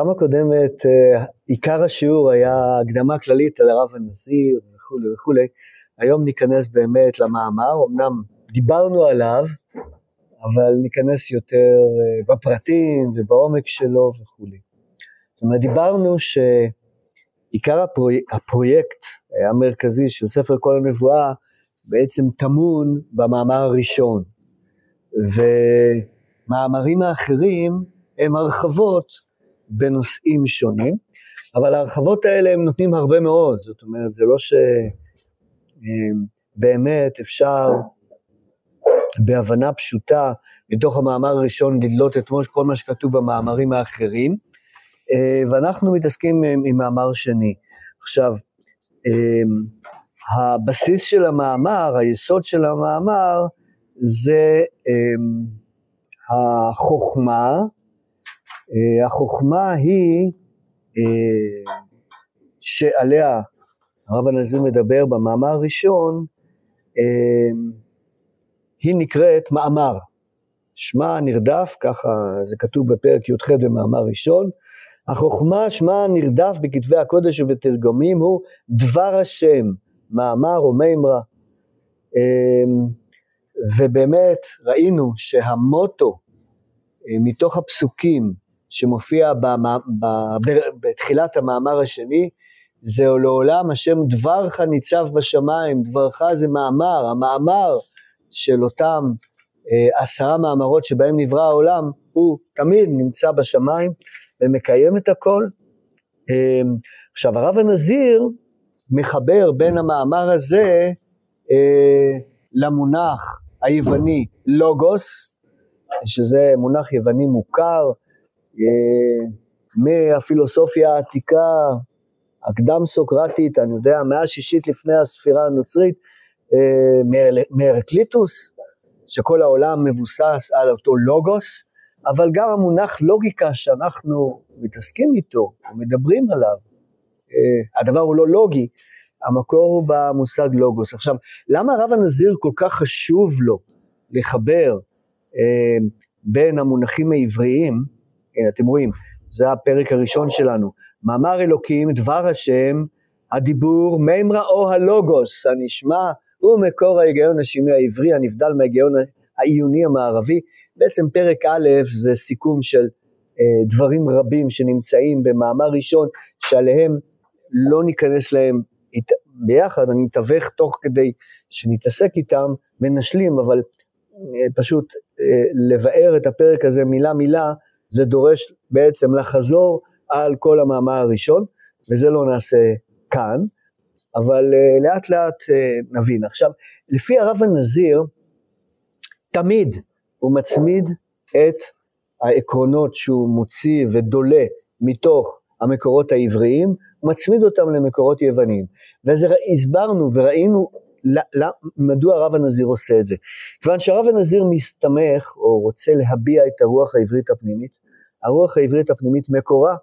בפעם הקודמת אה, עיקר השיעור היה הקדמה כללית על הרב הנזיר וכולי וכולי. היום ניכנס באמת למאמר, אמנם דיברנו עליו, אבל ניכנס יותר אה, בפרטים ובעומק שלו וכולי. זאת אומרת, דיברנו שעיקר הפרויק, הפרויקט המרכזי של ספר כל הנבואה בעצם טמון במאמר הראשון, ומאמרים האחרים הם הרחבות בנושאים שונים, אבל ההרחבות האלה הם נותנים הרבה מאוד, זאת אומרת, זה לא שבאמת אה, אפשר בהבנה פשוטה מתוך המאמר הראשון לדלות את כל מה שכתוב במאמרים האחרים, אה, ואנחנו מתעסקים עם, עם מאמר שני. עכשיו, אה, הבסיס של המאמר, היסוד של המאמר, זה החוכמה, החוכמה היא אה, שעליה הרב הנזיר מדבר במאמר הראשון, אה, היא נקראת מאמר. שמה נרדף, ככה זה כתוב בפרק י"ח במאמר ראשון, החוכמה שמה נרדף בכתבי הקודש ובתרגומים הוא דבר השם, מאמר או מימרה. ובאמת ראינו שהמוטו מתוך הפסוקים שמופיע במה, ב, בתחילת המאמר השני, זה לעולם השם דברך ניצב בשמיים, דברך זה מאמר, המאמר של אותם אה, עשרה מאמרות שבהם נברא העולם, הוא תמיד נמצא בשמיים ומקיים את הכל. אה, עכשיו הרב הנזיר מחבר בין המאמר הזה אה, למונח היווני לוגוס, שזה מונח יווני מוכר, מהפילוסופיה העתיקה, הקדם סוקרטית, אני יודע, מאה שישית לפני הספירה הנוצרית, אה, מהרקליטוס, שכל העולם מבוסס על אותו לוגוס, אבל גם המונח לוגיקה שאנחנו מתעסקים איתו, מדברים עליו, אה, הדבר הוא לא לוגי, המקור הוא במושג לוגוס. עכשיו, למה הרב הנזיר כל כך חשוב לו לחבר בין המונחים העבריים, הנה, אתם רואים, זה הפרק הראשון שלנו. מאמר אלוקים, דבר השם, הדיבור, מימרא או הלוגוס, הנשמע, הוא מקור ההיגיון השמי העברי, הנבדל מההיגיון העיוני המערבי. בעצם פרק א' זה סיכום של אה, דברים רבים שנמצאים במאמר ראשון, שעליהם לא ניכנס להם ביחד, אני מתווך תוך כדי שנתעסק איתם ונשלים, אבל אה, פשוט אה, לבאר את הפרק הזה מילה מילה, זה דורש בעצם לחזור על כל המאמר הראשון, וזה לא נעשה כאן, אבל uh, לאט לאט uh, נבין. עכשיו, לפי הרב הנזיר, תמיד הוא מצמיד את העקרונות שהוא מוציא ודולה מתוך המקורות העבריים, מצמיד אותם למקורות יווניים. וזה הסברנו וראינו מדוע הרב הנזיר עושה את זה. כיוון שהרב הנזיר מסתמך או רוצה להביע את הרוח העברית הפנימית, הרוח העברית הפנימית מקורה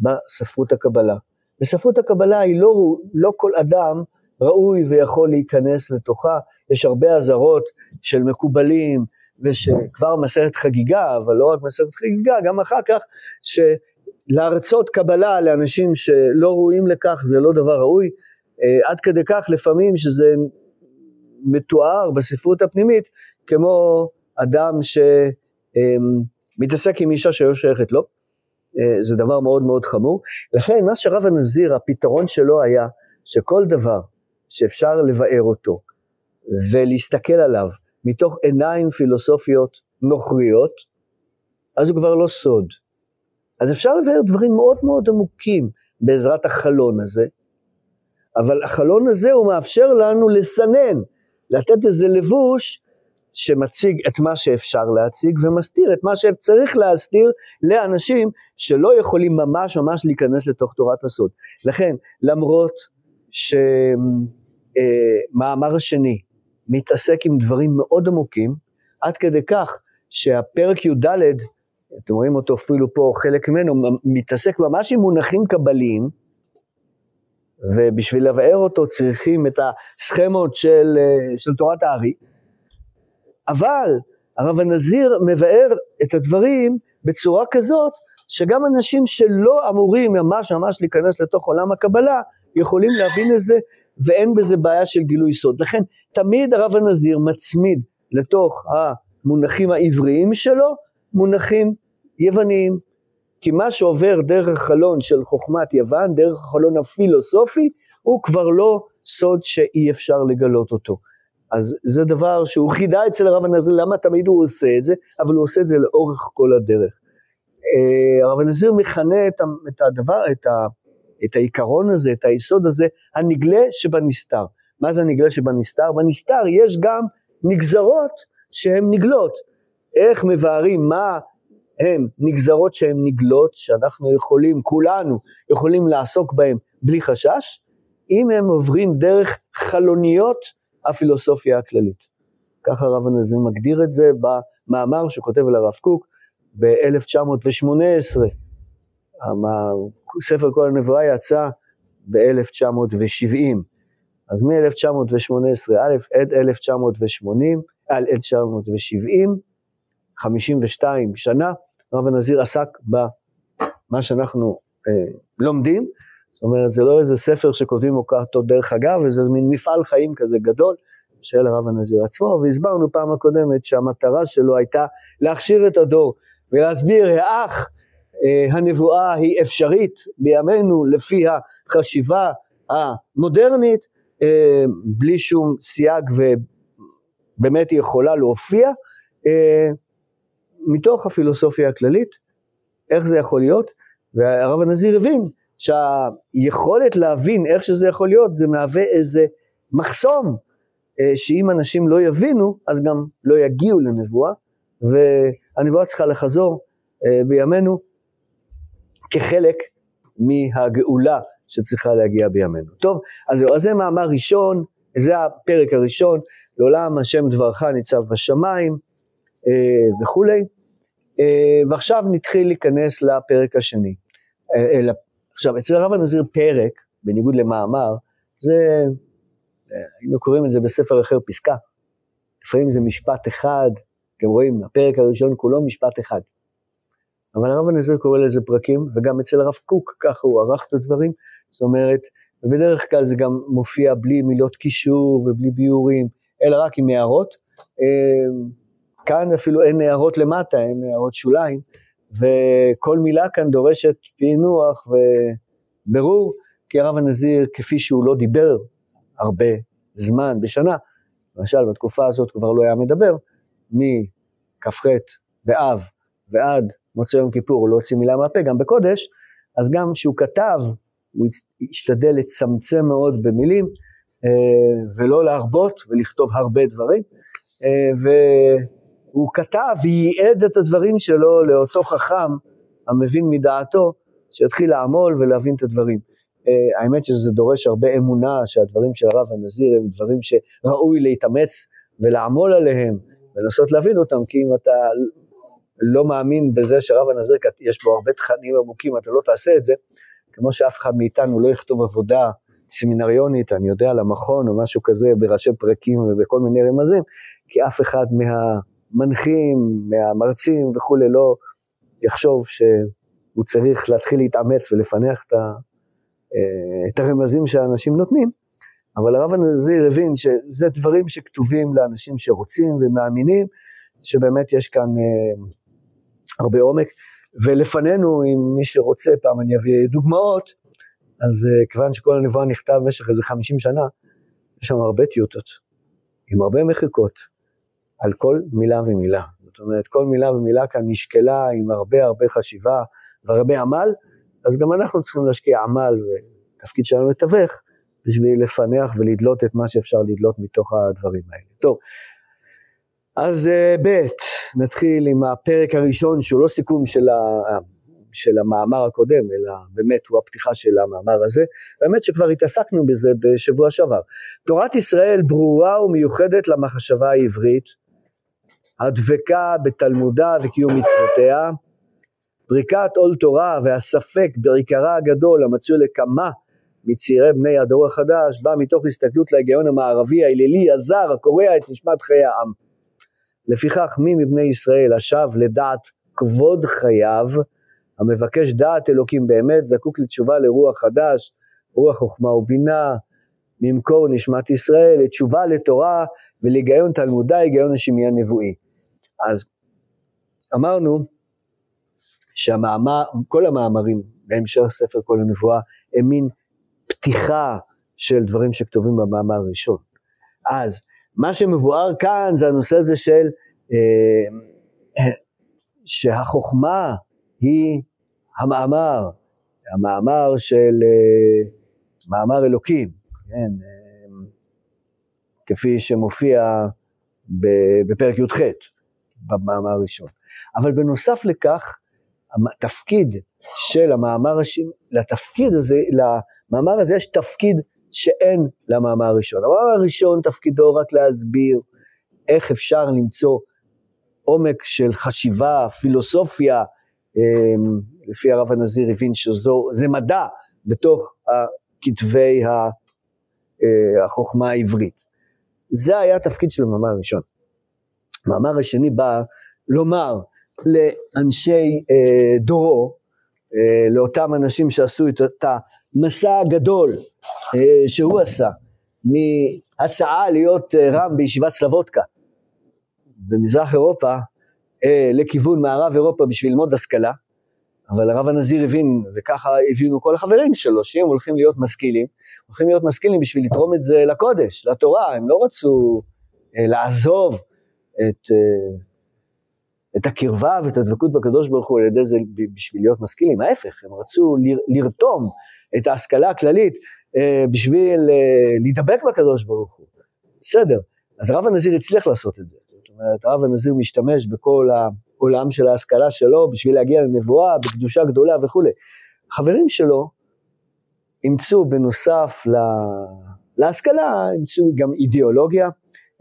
בספרות הקבלה. בספרות הקבלה היא לא, לא כל אדם ראוי ויכול להיכנס לתוכה, יש הרבה אזהרות של מקובלים ושכבר מסכת חגיגה, אבל לא רק מסכת חגיגה, גם אחר כך שלהרצות קבלה לאנשים שלא ראויים לכך זה לא דבר ראוי, אה, עד כדי כך לפעמים שזה מתואר בספרות הפנימית כמו אדם ש... מתעסק עם אישה שלא שייכת לו, אה, זה דבר מאוד מאוד חמור. לכן מה שרב הנזיר, הפתרון שלו היה שכל דבר שאפשר לבאר אותו ולהסתכל עליו מתוך עיניים פילוסופיות נוכריות, אז הוא כבר לא סוד. אז אפשר לבאר דברים מאוד מאוד עמוקים בעזרת החלון הזה, אבל החלון הזה הוא מאפשר לנו לסנן, לתת איזה לבוש שמציג את מה שאפשר להציג ומסתיר את מה שצריך להסתיר לאנשים שלא יכולים ממש ממש להיכנס לתוך תורת הסוד. לכן, למרות שמאמר השני מתעסק עם דברים מאוד עמוקים, עד כדי כך שהפרק י"ד, אתם רואים אותו אפילו פה, חלק ממנו, מתעסק ממש עם מונחים קבליים, ובשביל לבאר אותו צריכים את הסכמות של, של תורת הארי, אבל הרב הנזיר מבאר את הדברים בצורה כזאת שגם אנשים שלא אמורים ממש ממש להיכנס לתוך עולם הקבלה, יכולים להבין את זה, ואין בזה בעיה של גילוי סוד. לכן תמיד הרב הנזיר מצמיד לתוך המונחים העבריים שלו, מונחים יווניים. כי מה שעובר דרך החלון של חוכמת יוון, דרך החלון הפילוסופי, הוא כבר לא סוד שאי אפשר לגלות אותו. אז זה דבר שהוא חידה אצל הרב הנזיר, למה תמיד הוא עושה את זה, אבל הוא עושה את זה לאורך כל הדרך. אה, הרב הנזיר מכנה את הדבר, את, ה, את העיקרון הזה, את היסוד הזה, הנגלה שבנסתר. מה זה הנגלה שבנסתר? בנסתר יש גם נגזרות שהן נגלות. איך מבארים מה הם נגזרות שהן נגלות, שאנחנו יכולים, כולנו יכולים לעסוק בהן בלי חשש, אם הם עוברים דרך חלוניות הפילוסופיה הכללית. ככה הרב הנזיר מגדיר את זה במאמר שכותב על הרב קוק ב-1918. ספר כל הנבואה יצא ב-1970. אז מ-1918 עד 1980, על 1970, 52 שנה, הרב הנזיר עסק במה שאנחנו אה, לומדים, זאת אומרת, זה לא איזה ספר שכותבים אותו דרך אגב, וזה מין מפעל חיים כזה גדול של הרב הנזיר עצמו, והסברנו פעם הקודמת שהמטרה שלו הייתה להכשיר את הדור ולהסביר האח אה, הנבואה היא אפשרית בימינו לפי החשיבה המודרנית, אה, בלי שום סייג ובאמת היא יכולה להופיע, אה, מתוך הפילוסופיה הכללית, איך זה יכול להיות, והרב הנזיר הבין שהיכולת להבין איך שזה יכול להיות, זה מהווה איזה מחסום, אה, שאם אנשים לא יבינו, אז גם לא יגיעו לנבואה, והנבואה צריכה לחזור אה, בימינו כחלק מהגאולה שצריכה להגיע בימינו. טוב, אז אז זה מאמר ראשון, זה הפרק הראשון, לעולם השם דברך ניצב בשמיים אה, וכולי, ועכשיו נתחיל להיכנס לפרק השני, עכשיו, אצל הרב הנזיר פרק, בניגוד למאמר, זה, היינו קוראים את זה בספר אחר פסקה. לפעמים זה משפט אחד, אתם רואים, הפרק הראשון כולו משפט אחד. אבל הרב הנזיר קורא לזה פרקים, וגם אצל הרב קוק ככה הוא ערך את הדברים, זאת אומרת, ובדרך כלל זה גם מופיע בלי מילות קישור ובלי ביורים, אלא רק עם הערות. אה, כאן אפילו אין הערות למטה, אין הערות שוליים, וכל מילה כאן דורשת פענוח וברור, כי הרב הנזיר, כפי שהוא לא דיבר הרבה זמן בשנה, למשל בתקופה הזאת כבר לא היה מדבר, מכ"ח באב ועד מוצא יום כיפור הוא לא הוציא מילה מהפה, גם בקודש, אז גם כשהוא כתב, הוא השתדל לצמצם מאוד במילים, אה, ולא להרבות ולכתוב הרבה דברים, אה, ו... הוא כתב וייעד את הדברים שלו לאותו חכם המבין מדעתו, שיתחיל לעמול ולהבין את הדברים. Uh, האמת שזה דורש הרבה אמונה שהדברים של הרב הנזיר הם דברים שראוי להתאמץ ולעמול עליהם ולנסות להבין אותם, כי אם אתה לא מאמין בזה שהרב הנזיר יש בו הרבה תכנים עמוקים, אתה לא תעשה את זה, כמו שאף אחד מאיתנו לא יכתוב עבודה סמינריונית, אני יודע, למכון או משהו כזה בראשי פרקים ובכל מיני רמזים, כי אף אחד מה... מהמנחים, מהמרצים וכולי, לא יחשוב שהוא צריך להתחיל להתאמץ ולפענח את, ה, אה, את הרמזים שהאנשים נותנים, אבל הרב הנזיר הבין שזה דברים שכתובים לאנשים שרוצים ומאמינים, שבאמת יש כאן אה, הרבה עומק, ולפנינו, אם מי שרוצה, פעם אני אביא דוגמאות, אז אה, כיוון שכל הנבואה נכתב במשך איזה 50 שנה, יש שם הרבה טיוטות, עם הרבה מחיקות, על כל מילה ומילה. זאת אומרת, כל מילה ומילה כאן נשקלה עם הרבה הרבה חשיבה והרבה עמל, אז גם אנחנו צריכים להשקיע עמל, ותפקיד שלנו לתווך, בשביל לפענח ולדלות את מה שאפשר לדלות מתוך הדברים האלה. טוב, אז uh, ב', נתחיל עם הפרק הראשון, שהוא לא סיכום של, ה, של המאמר הקודם, אלא באמת הוא הפתיחה של המאמר הזה. באמת שכבר התעסקנו בזה בשבוע שעבר. תורת ישראל ברורה ומיוחדת למחשבה העברית, הדבקה בתלמודה וקיום מצוותיה, פריקת עול תורה והספק בעיקרה הגדול המצוי לכמה מצעירי בני הדור החדש בא מתוך הסתכלות להיגיון המערבי האלילי הזר הקורע את נשמת חיי העם. לפיכך מי מבני ישראל השב לדעת כבוד חייו המבקש דעת אלוקים באמת זקוק לתשובה לרוח חדש, רוח חוכמה ובינה, ממקור נשמת ישראל, לתשובה לתורה ולהיגיון תלמודי, היגיון השמיע נבואי. אז אמרנו שכל המאמרים בהמשך ספר כל הנבואה הם מין פתיחה של דברים שכתובים במאמר הראשון. אז מה שמבואר כאן זה הנושא הזה של אה, שהחוכמה היא המאמר, המאמר של אה, מאמר אלוקים, כן, אה, כפי שמופיע בפרק י"ח במאמר הראשון. אבל בנוסף לכך, התפקיד של המאמר השני, לתפקיד הזה, למאמר הזה יש תפקיד שאין למאמר הראשון. המאמר הראשון תפקידו רק להסביר איך אפשר למצוא עומק של חשיבה, פילוסופיה, אמ, לפי הרב הנזיר הבין שזה מדע בתוך כתבי אה, החוכמה העברית. זה היה התפקיד של המאמר הראשון. המאמר השני בא לומר לאנשי אה, דורו, אה, לאותם אנשים שעשו את המסע הגדול שהוא עשה, מהצעה להיות רם בישיבת סלבודקה במזרח אירופה, לכיוון מערב אירופה בשביל ללמוד השכלה, אבל הרב הנזיר הבין, וככה הבינו כל החברים שלו, שהם הולכים להיות משכילים, הולכים להיות משכילים בשביל לתרום את זה לקודש, לתורה, הם לא רצו אה, לעזוב את, אה, את הקרבה ואת הדבקות בקדוש ברוך הוא על ידי זה בשביל להיות משכילים, ההפך, הם רצו לרתום את ההשכלה הכללית אה, בשביל אה, להידבק בקדוש ברוך הוא. בסדר, אז הרב הנזיר הצליח לעשות את זה. זאת אומרת, הרב הנזיר משתמש בכל. העולם של ההשכלה שלו בשביל להגיע לנבואה בקדושה גדולה וכולי. חברים שלו אימצו בנוסף לה... להשכלה, אימצו גם אידיאולוגיה,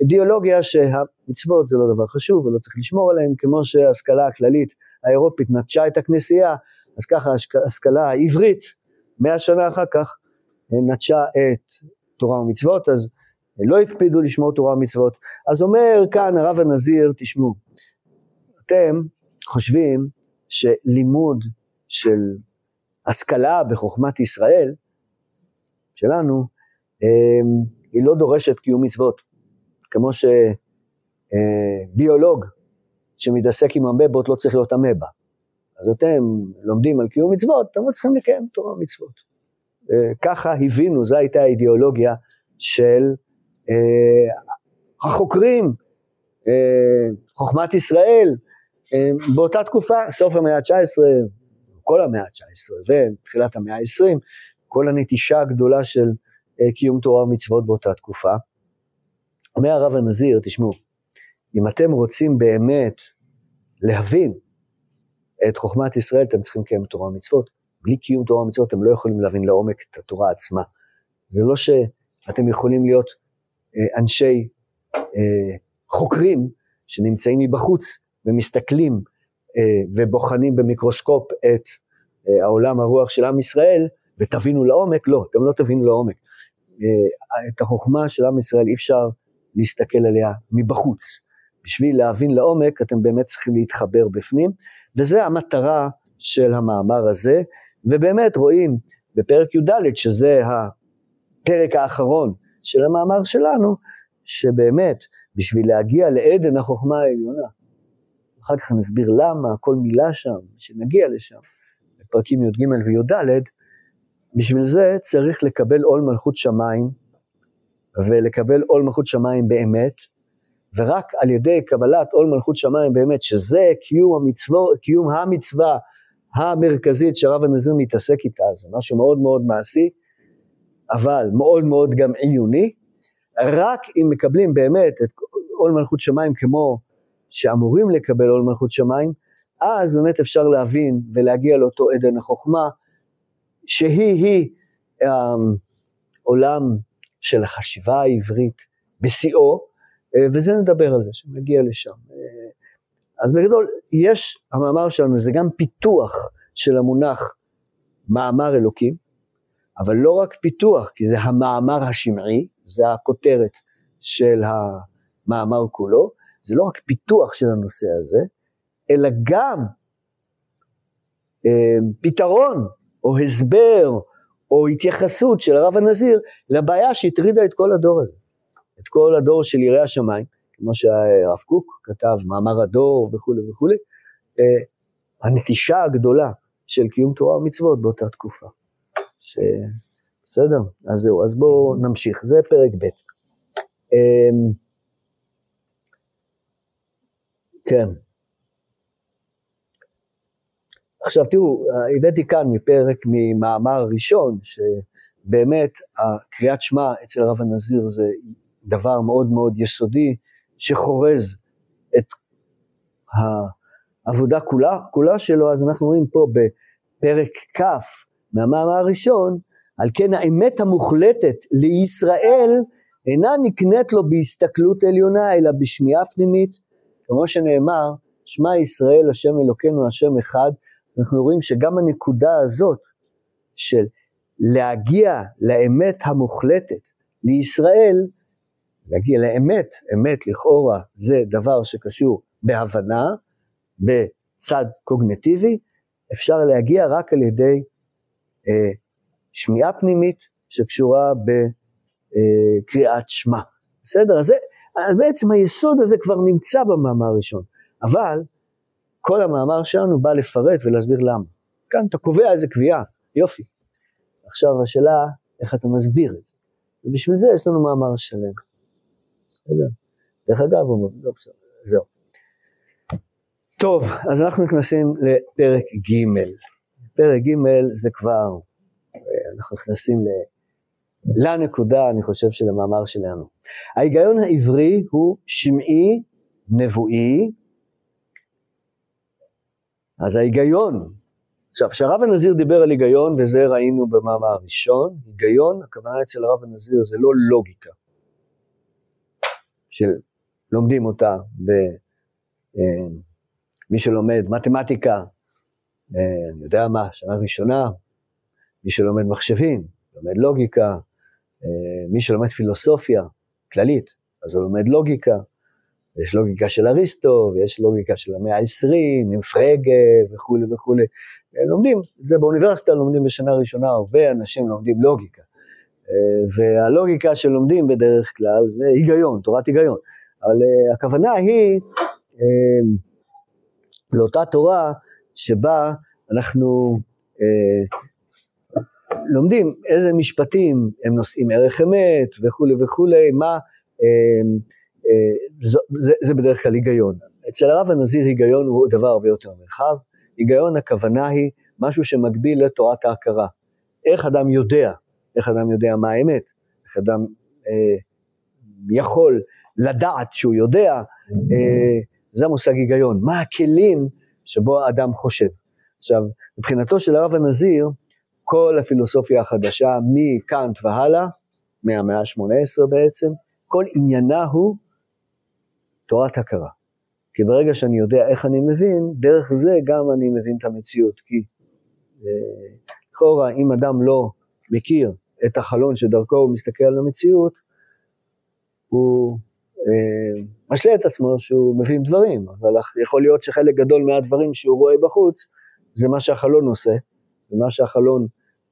אידיאולוגיה שהמצוות זה לא דבר חשוב ולא צריך לשמור עליהן, כמו שההשכלה הכללית האירופית נטשה את הכנסייה, אז ככה ההשכלה העברית, מאה שנה אחר כך, נטשה את תורה ומצוות, אז לא הקפידו לשמור תורה ומצוות. אז אומר כאן הרב הנזיר, תשמעו, אתם חושבים שלימוד של השכלה בחוכמת ישראל, שלנו, אמ, היא לא דורשת קיום מצוות, כמו שביולוג אה, שמתעסק עם אמבות לא צריך להיות אמבה. אז אתם לומדים על קיום מצוות, אתם לא צריכים לקיים תורה ומצוות. אה, ככה הבינו, זו הייתה האידיאולוגיה של אה, החוקרים, חוכמת ישראל, באותה תקופה, סוף המאה ה-19, כל המאה ה-19 ותחילת המאה ה-20, כל הנטישה הגדולה של קיום תורה ומצוות באותה תקופה. אומר הרב הנזיר, תשמעו, אם אתם רוצים באמת להבין את חוכמת ישראל, אתם צריכים לקיים תורה ומצוות. בלי קיום תורה ומצוות אתם לא יכולים להבין לעומק את התורה עצמה. זה לא שאתם יכולים להיות אה, אנשי אה, חוקרים שנמצאים מבחוץ ומסתכלים אה, ובוחנים במיקרוסקופ את העולם הרוח של עם ישראל, ותבינו לעומק, לא, אתם לא תבינו לעומק. את החוכמה של עם ישראל אי אפשר להסתכל עליה מבחוץ. בשביל להבין לעומק, אתם באמת צריכים להתחבר בפנים, וזה המטרה של המאמר הזה, ובאמת רואים בפרק י"ד, שזה הפרק האחרון של המאמר שלנו, שבאמת בשביל להגיע לעדן החוכמה העליונה, אחר כך נסביר למה, כל מילה שם, שנגיע לשם, בפרקים י"ג וי"ד, בשביל זה צריך לקבל עול מלכות שמיים, ולקבל עול מלכות שמיים באמת, ורק על ידי קבלת עול מלכות שמיים באמת, שזה קיום, המצוו, קיום המצווה המרכזית שהרב הנזיר מתעסק איתה, זה משהו מאוד מאוד מעשי, אבל מאוד מאוד גם עיוני, רק אם מקבלים באמת את עול מלכות שמיים כמו שאמורים לקבל עול מלכות שמיים, אז באמת אפשר להבין ולהגיע לאותו עדן החוכמה, שהיא-היא אמ, של החשיבה העברית בשיאו, אה, וזה נדבר על זה, שנגיע לשם. אה, אז בגדול, יש, המאמר שלנו זה גם פיתוח של המונח מאמר אלוקים, אבל לא רק פיתוח, כי זה המאמר השמעי, זה הכותרת של המאמר כולו, זה לא רק פיתוח של הנושא הזה, אלא גם אה, פתרון או הסבר או התייחסות של הרב הנזיר לבעיה שהטרידה את כל הדור הזה, את כל הדור של יראי השמיים, כמו שהרב קוק כתב, מאמר הדור וכולי וכולי, אה, הנטישה הגדולה של קיום תורה ומצוות באותה תקופה. ש... בסדר? אז זהו, אז בואו נמשיך, זה פרק ב'. אמ, כן. עכשיו תראו, הבאתי כאן מפרק ממאמר ראשון, שבאמת הקריאת שמע אצל הרב הנזיר זה דבר מאוד מאוד יסודי, שחורז את העבודה כולה, כולה שלו, אז אנחנו רואים פה בפרק כ' מהמאמר הראשון, על כן האמת המוחלטת לישראל אינה נקנית לו בהסתכלות עליונה, אלא בשמיעה פנימית, כמו שנאמר, שמע ישראל השם אלוקינו השם אחד, אנחנו רואים שגם הנקודה הזאת של להגיע לאמת המוחלטת לישראל, להגיע לאמת, אמת לכאורה זה דבר שקשור בהבנה, בצד קוגנטיבי, אפשר להגיע רק על ידי אה, שמיעה פנימית שקשורה בקריאת שמע. בסדר? אז, זה, בעצם היסוד הזה כבר נמצא במאמר הראשון, אבל כל המאמר שלנו בא לפרט ולהסביר למה. כאן אתה קובע איזה קביעה, יופי. עכשיו השאלה, איך אתה מסביר את זה. ובשביל זה יש לנו מאמר שלם. בסדר? דרך אגב, הוא לא בסדר, זהו. טוב, אז אנחנו נכנסים לפרק ג'. פרק ג' זה כבר אנחנו נכנסים ל... לנקודה, אני חושב, של המאמר שלנו. ההיגיון העברי הוא שמעי, נבואי, אז ההיגיון, עכשיו, כשהרב הנזיר דיבר על היגיון, וזה ראינו במאמר הראשון, היגיון, הכוונה אצל הרב הנזיר זה לא לוגיקה, שלומדים אותה במי אה, שלומד מתמטיקה, אה, אני יודע מה, שנה ראשונה, מי שלומד מחשבים, לומד לוגיקה, אה, מי שלומד פילוסופיה כללית, אז הוא לומד לוגיקה, יש לוגיקה של אריסטו, ויש לוגיקה של המאה ה-20, עם פרגה וכולי וכולי. אה, לומדים את זה באוניברסיטה, לומדים בשנה ראשונה, הרבה אנשים לומדים לוגיקה. אה, והלוגיקה שלומדים בדרך כלל זה היגיון, תורת היגיון. אבל הכוונה היא לאותה תורה שבה אנחנו לומדים איזה משפטים הם נושאים ערך אמת וכולי וכולי, מה, אה, אה, זה, זה, בדרך כלל היגיון. אצל הרב הנזיר היגיון הוא דבר הרבה יותר מרחב, היגיון הכוונה היא משהו שמקביל לתורת ההכרה. איך אדם יודע, איך אדם יודע מה האמת, איך אדם אה, יכול לדעת שהוא יודע, אה, זה המושג היגיון. מה הכלים שבו האדם חושב. עכשיו, מבחינתו של הרב הנזיר, כל הפילוסופיה החדשה מקאנט והלאה, מהמאה ה-18 בעצם, כל עניינה הוא תורת הכרה. כי ברגע שאני יודע איך אני מבין, דרך זה גם אני מבין את המציאות. כי אה, לכאורה, אם אדם לא מכיר את החלון שדרכו הוא מסתכל על המציאות, הוא אה, משלה את עצמו שהוא מבין דברים, אבל יכול להיות שחלק גדול מהדברים שהוא רואה בחוץ, זה מה שהחלון עושה, ומה שהחלון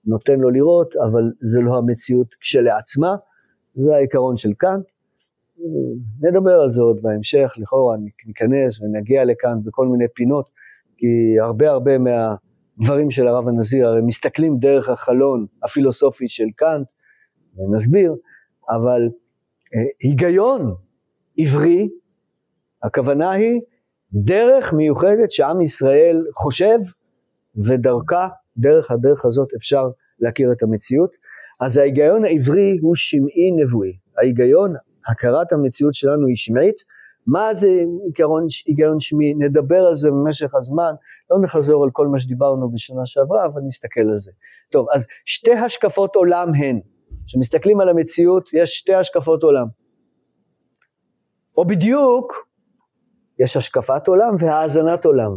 נותן לו לראות, אבל זה לא המציאות כשלעצמה, זה העיקרון של כאן. נדבר על זה עוד בהמשך, לכאורה ניכנס ונגיע לכאן בכל מיני פינות, כי הרבה הרבה מהדברים של הרב הנזיר הרי מסתכלים דרך החלון הפילוסופי של קאנט, ונסביר, אבל אה, היגיון עברי, הכוונה היא דרך מיוחדת שעם ישראל חושב ודרכה דרך הדרך הזאת אפשר להכיר את המציאות. אז ההיגיון העברי הוא שמעי נבואי. ההיגיון, הכרת המציאות שלנו היא שמעית. מה זה עיקרון, היגיון שמעי? נדבר על זה במשך הזמן, לא נחזור על כל מה שדיברנו בשנה שעברה, אבל נסתכל על זה. טוב, אז שתי השקפות עולם הן, כשמסתכלים על המציאות, יש שתי השקפות עולם. או בדיוק, יש השקפת עולם והאזנת עולם,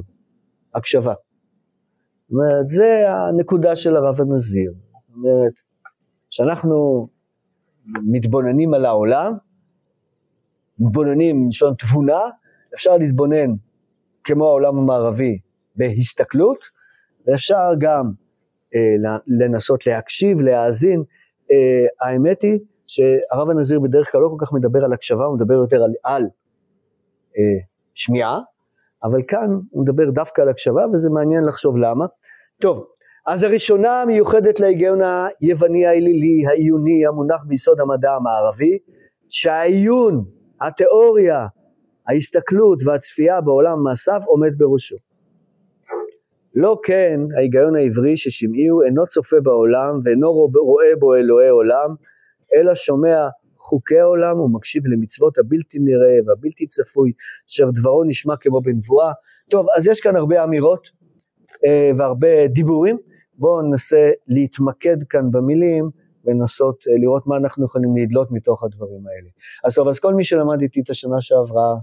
הקשבה. זאת אומרת, זה הנקודה של הרב הנזיר. זאת אומרת, כשאנחנו מתבוננים על העולם, מתבוננים מלשון תבונה, אפשר להתבונן כמו העולם המערבי בהסתכלות, ואפשר גם אה, לנסות להקשיב, להאזין. אה, האמת היא שהרב הנזיר בדרך כלל לא כל כך מדבר על הקשבה, הוא מדבר יותר על, על אה, שמיעה, אבל כאן הוא מדבר דווקא על הקשבה, וזה מעניין לחשוב למה. טוב, אז הראשונה מיוחדת להיגיון היווני האלילי, העיוני, המונח ביסוד המדע המערבי, שהעיון, התיאוריה, ההסתכלות והצפייה בעולם מעשיו עומד בראשו. לא כן ההיגיון העברי ששמעי הוא אינו צופה בעולם ואינו רואה בו אלוהי עולם, אלא שומע חוקי העולם ומקשיב למצוות הבלתי נראה והבלתי צפוי, אשר דברו נשמע כמו בנבואה. טוב, אז יש כאן הרבה אמירות אה, והרבה דיבורים, בואו ננסה להתמקד כאן במילים ולנסות אה, לראות מה אנחנו יכולים לדלות מתוך הדברים האלה. אז טוב, אז כל מי שלמד איתי את השנה שעברה,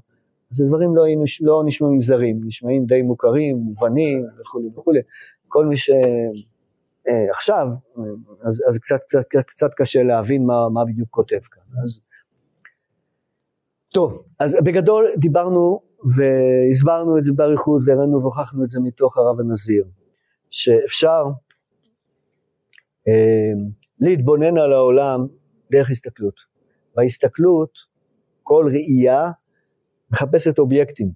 אז הדברים לא, לא נשמעים זרים, נשמעים די מוכרים, מובנים וכולי וכולי. כל מי שעכשיו, אה, אז, אז קצת, קצת, קצת קשה להבין מה, מה בדיוק כותב כאן. אז, טוב, אז בגדול דיברנו והסברנו את זה באריכות והראינו והוכחנו את זה מתוך הרב הנזיר, שאפשר אה, להתבונן על העולם דרך הסתכלות. בהסתכלות, כל ראייה מחפשת אובייקטים.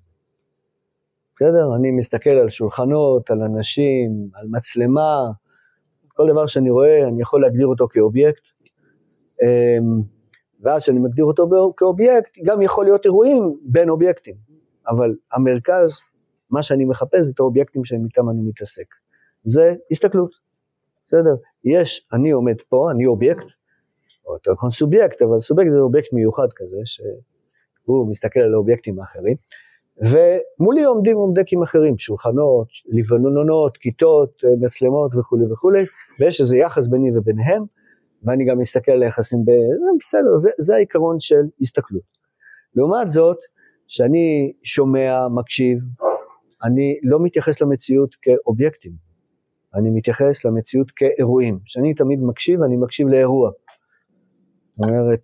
בסדר? אני מסתכל על שולחנות, על אנשים, על מצלמה, כל דבר שאני רואה, אני יכול להגדיר אותו כאובייקט. אמ, ואז כשאני מגדיר אותו כאובייקט, גם יכול להיות אירועים בין אובייקטים. אבל המרכז, מה שאני מחפש זה את האובייקטים שאיתם אני מתעסק. זה הסתכלות, בסדר? יש, אני עומד פה, אני אובייקט, או יותר נכון סובייקט, אבל סובייקט זה אובייקט מיוחד כזה, שהוא מסתכל על האובייקטים האחרים, ומולי עומדים אובייקטים אחרים, שולחנות, לבנונות, כיתות, מצלמות וכולי וכולי, ויש איזה יחס ביני וביניהם, ואני גם מסתכל על היחסים, ב... בסדר, זה, זה העיקרון של הסתכלות. לעומת זאת, שאני שומע, מקשיב, אני לא מתייחס למציאות כאובייקטים, אני מתייחס למציאות כאירועים. כשאני תמיד מקשיב, אני מקשיב לאירוע. זאת אומרת,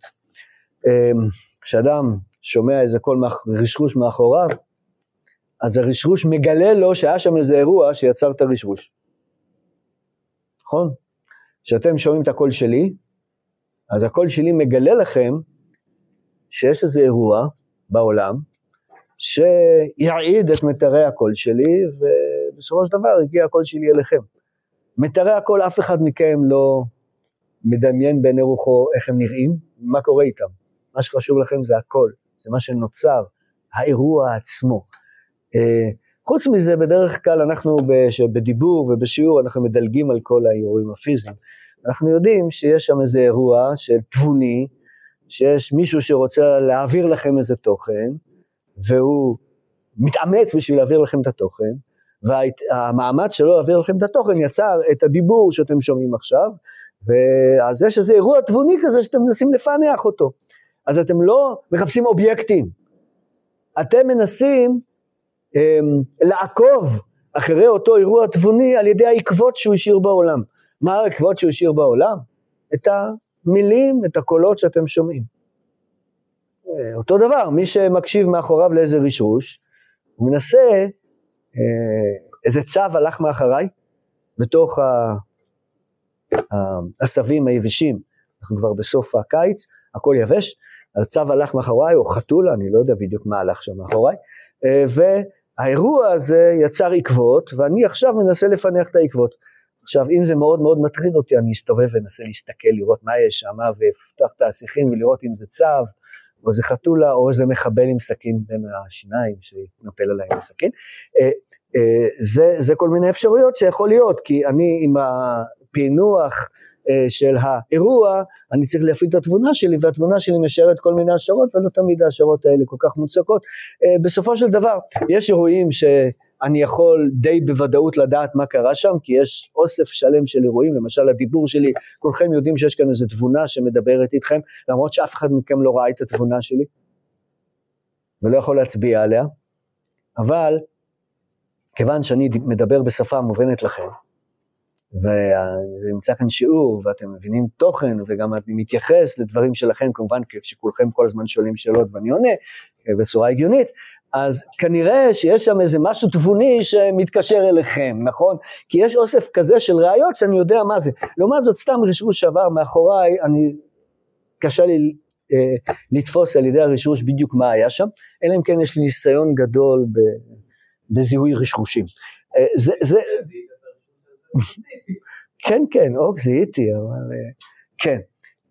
אמ, כשאדם שומע איזה קול רשרוש מאחוריו, אז הרשרוש מגלה לו שהיה שם איזה אירוע שיצר את הרשרוש. נכון? כשאתם שומעים את הקול שלי, אז הקול שלי מגלה לכם שיש איזה אירוע בעולם שיעיד את מיתרי הקול שלי, ובסופו של דבר הגיע הקול שלי אליכם. מיתרי הקול, אף אחד מכם לא מדמיין בעיני רוחו איך הם נראים, מה קורה איתם. מה שחשוב לכם זה הקול, זה מה שנוצר, האירוע עצמו. אה, חוץ מזה, בדרך כלל אנחנו בדיבור ובשיעור, אנחנו מדלגים על כל האירועים הפיזיים. אנחנו יודעים שיש שם איזה אירוע של תבוני, שיש מישהו שרוצה להעביר לכם איזה תוכן, והוא מתאמץ בשביל להעביר לכם את התוכן, והמאמץ שלו להעביר לכם את התוכן יצר את הדיבור שאתם שומעים עכשיו, ואז יש איזה אירוע תבוני כזה שאתם מנסים לפענח אותו. אז אתם לא מחפשים אובייקטים, אתם מנסים הם, לעקוב אחרי אותו אירוע תבוני על ידי העקבות שהוא השאיר בעולם. מה העקבות שהוא השאיר בעולם? את המילים, את הקולות שאתם שומעים. אותו דבר, מי שמקשיב מאחוריו לאיזה רשרוש, הוא מנסה, איזה צו הלך מאחריי, בתוך העשבים היבשים, אנחנו כבר בסוף הקיץ, הכל יבש, אז צו הלך מאחוריי, או חתולה, אני לא יודע בדיוק מה הלך שם מאחוריי, אה, והאירוע הזה יצר עקבות, ואני עכשיו מנסה לפענח את העקבות. עכשיו, אם זה מאוד מאוד מטריד אותי, אני אסתובב ואנסה להסתכל, לראות מה יש שם, ואפתח את השיחים ולראות אם זה צו, או זה חתולה, או איזה מחבל עם סכין בין השיניים שיתנפל עליי עם הסכין. אה, אה, זה, זה כל מיני אפשרויות שיכול להיות, כי אני עם הפענוח אה, של האירוע, אני צריך להפעיל את התבונה שלי, והתבונה שלי משארת כל מיני השערות, ולא תמיד ההשערות האלה כל כך מוצקות. בסופו של דבר, יש אירועים ש... אני יכול די בוודאות לדעת מה קרה שם, כי יש אוסף שלם של אירועים, למשל הדיבור שלי, כולכם יודעים שיש כאן איזו תבונה שמדברת איתכם, למרות שאף אחד מכם לא ראה את התבונה שלי, ולא יכול להצביע עליה, אבל כיוון שאני מדבר בשפה מובנת לכם, ונמצא כאן שיעור, ואתם מבינים תוכן, וגם אני מתייחס לדברים שלכם, כמובן כשכולכם כל הזמן שואלים שאלות ואני עונה בצורה הגיונית, אז כנראה שיש שם איזה משהו תבוני שמתקשר אליכם, נכון? כי יש אוסף כזה של ראיות שאני יודע מה זה. לעומת זאת, סתם רשרוש שעבר מאחוריי, אני, קשה לי אה, לתפוס על ידי הרשרוש בדיוק מה היה שם, אלא אם כן יש לי ניסיון גדול ב, בזיהוי רשרושים. אה, זה, זה... כן, כן, אוק, זיהיתי, אבל אה, כן.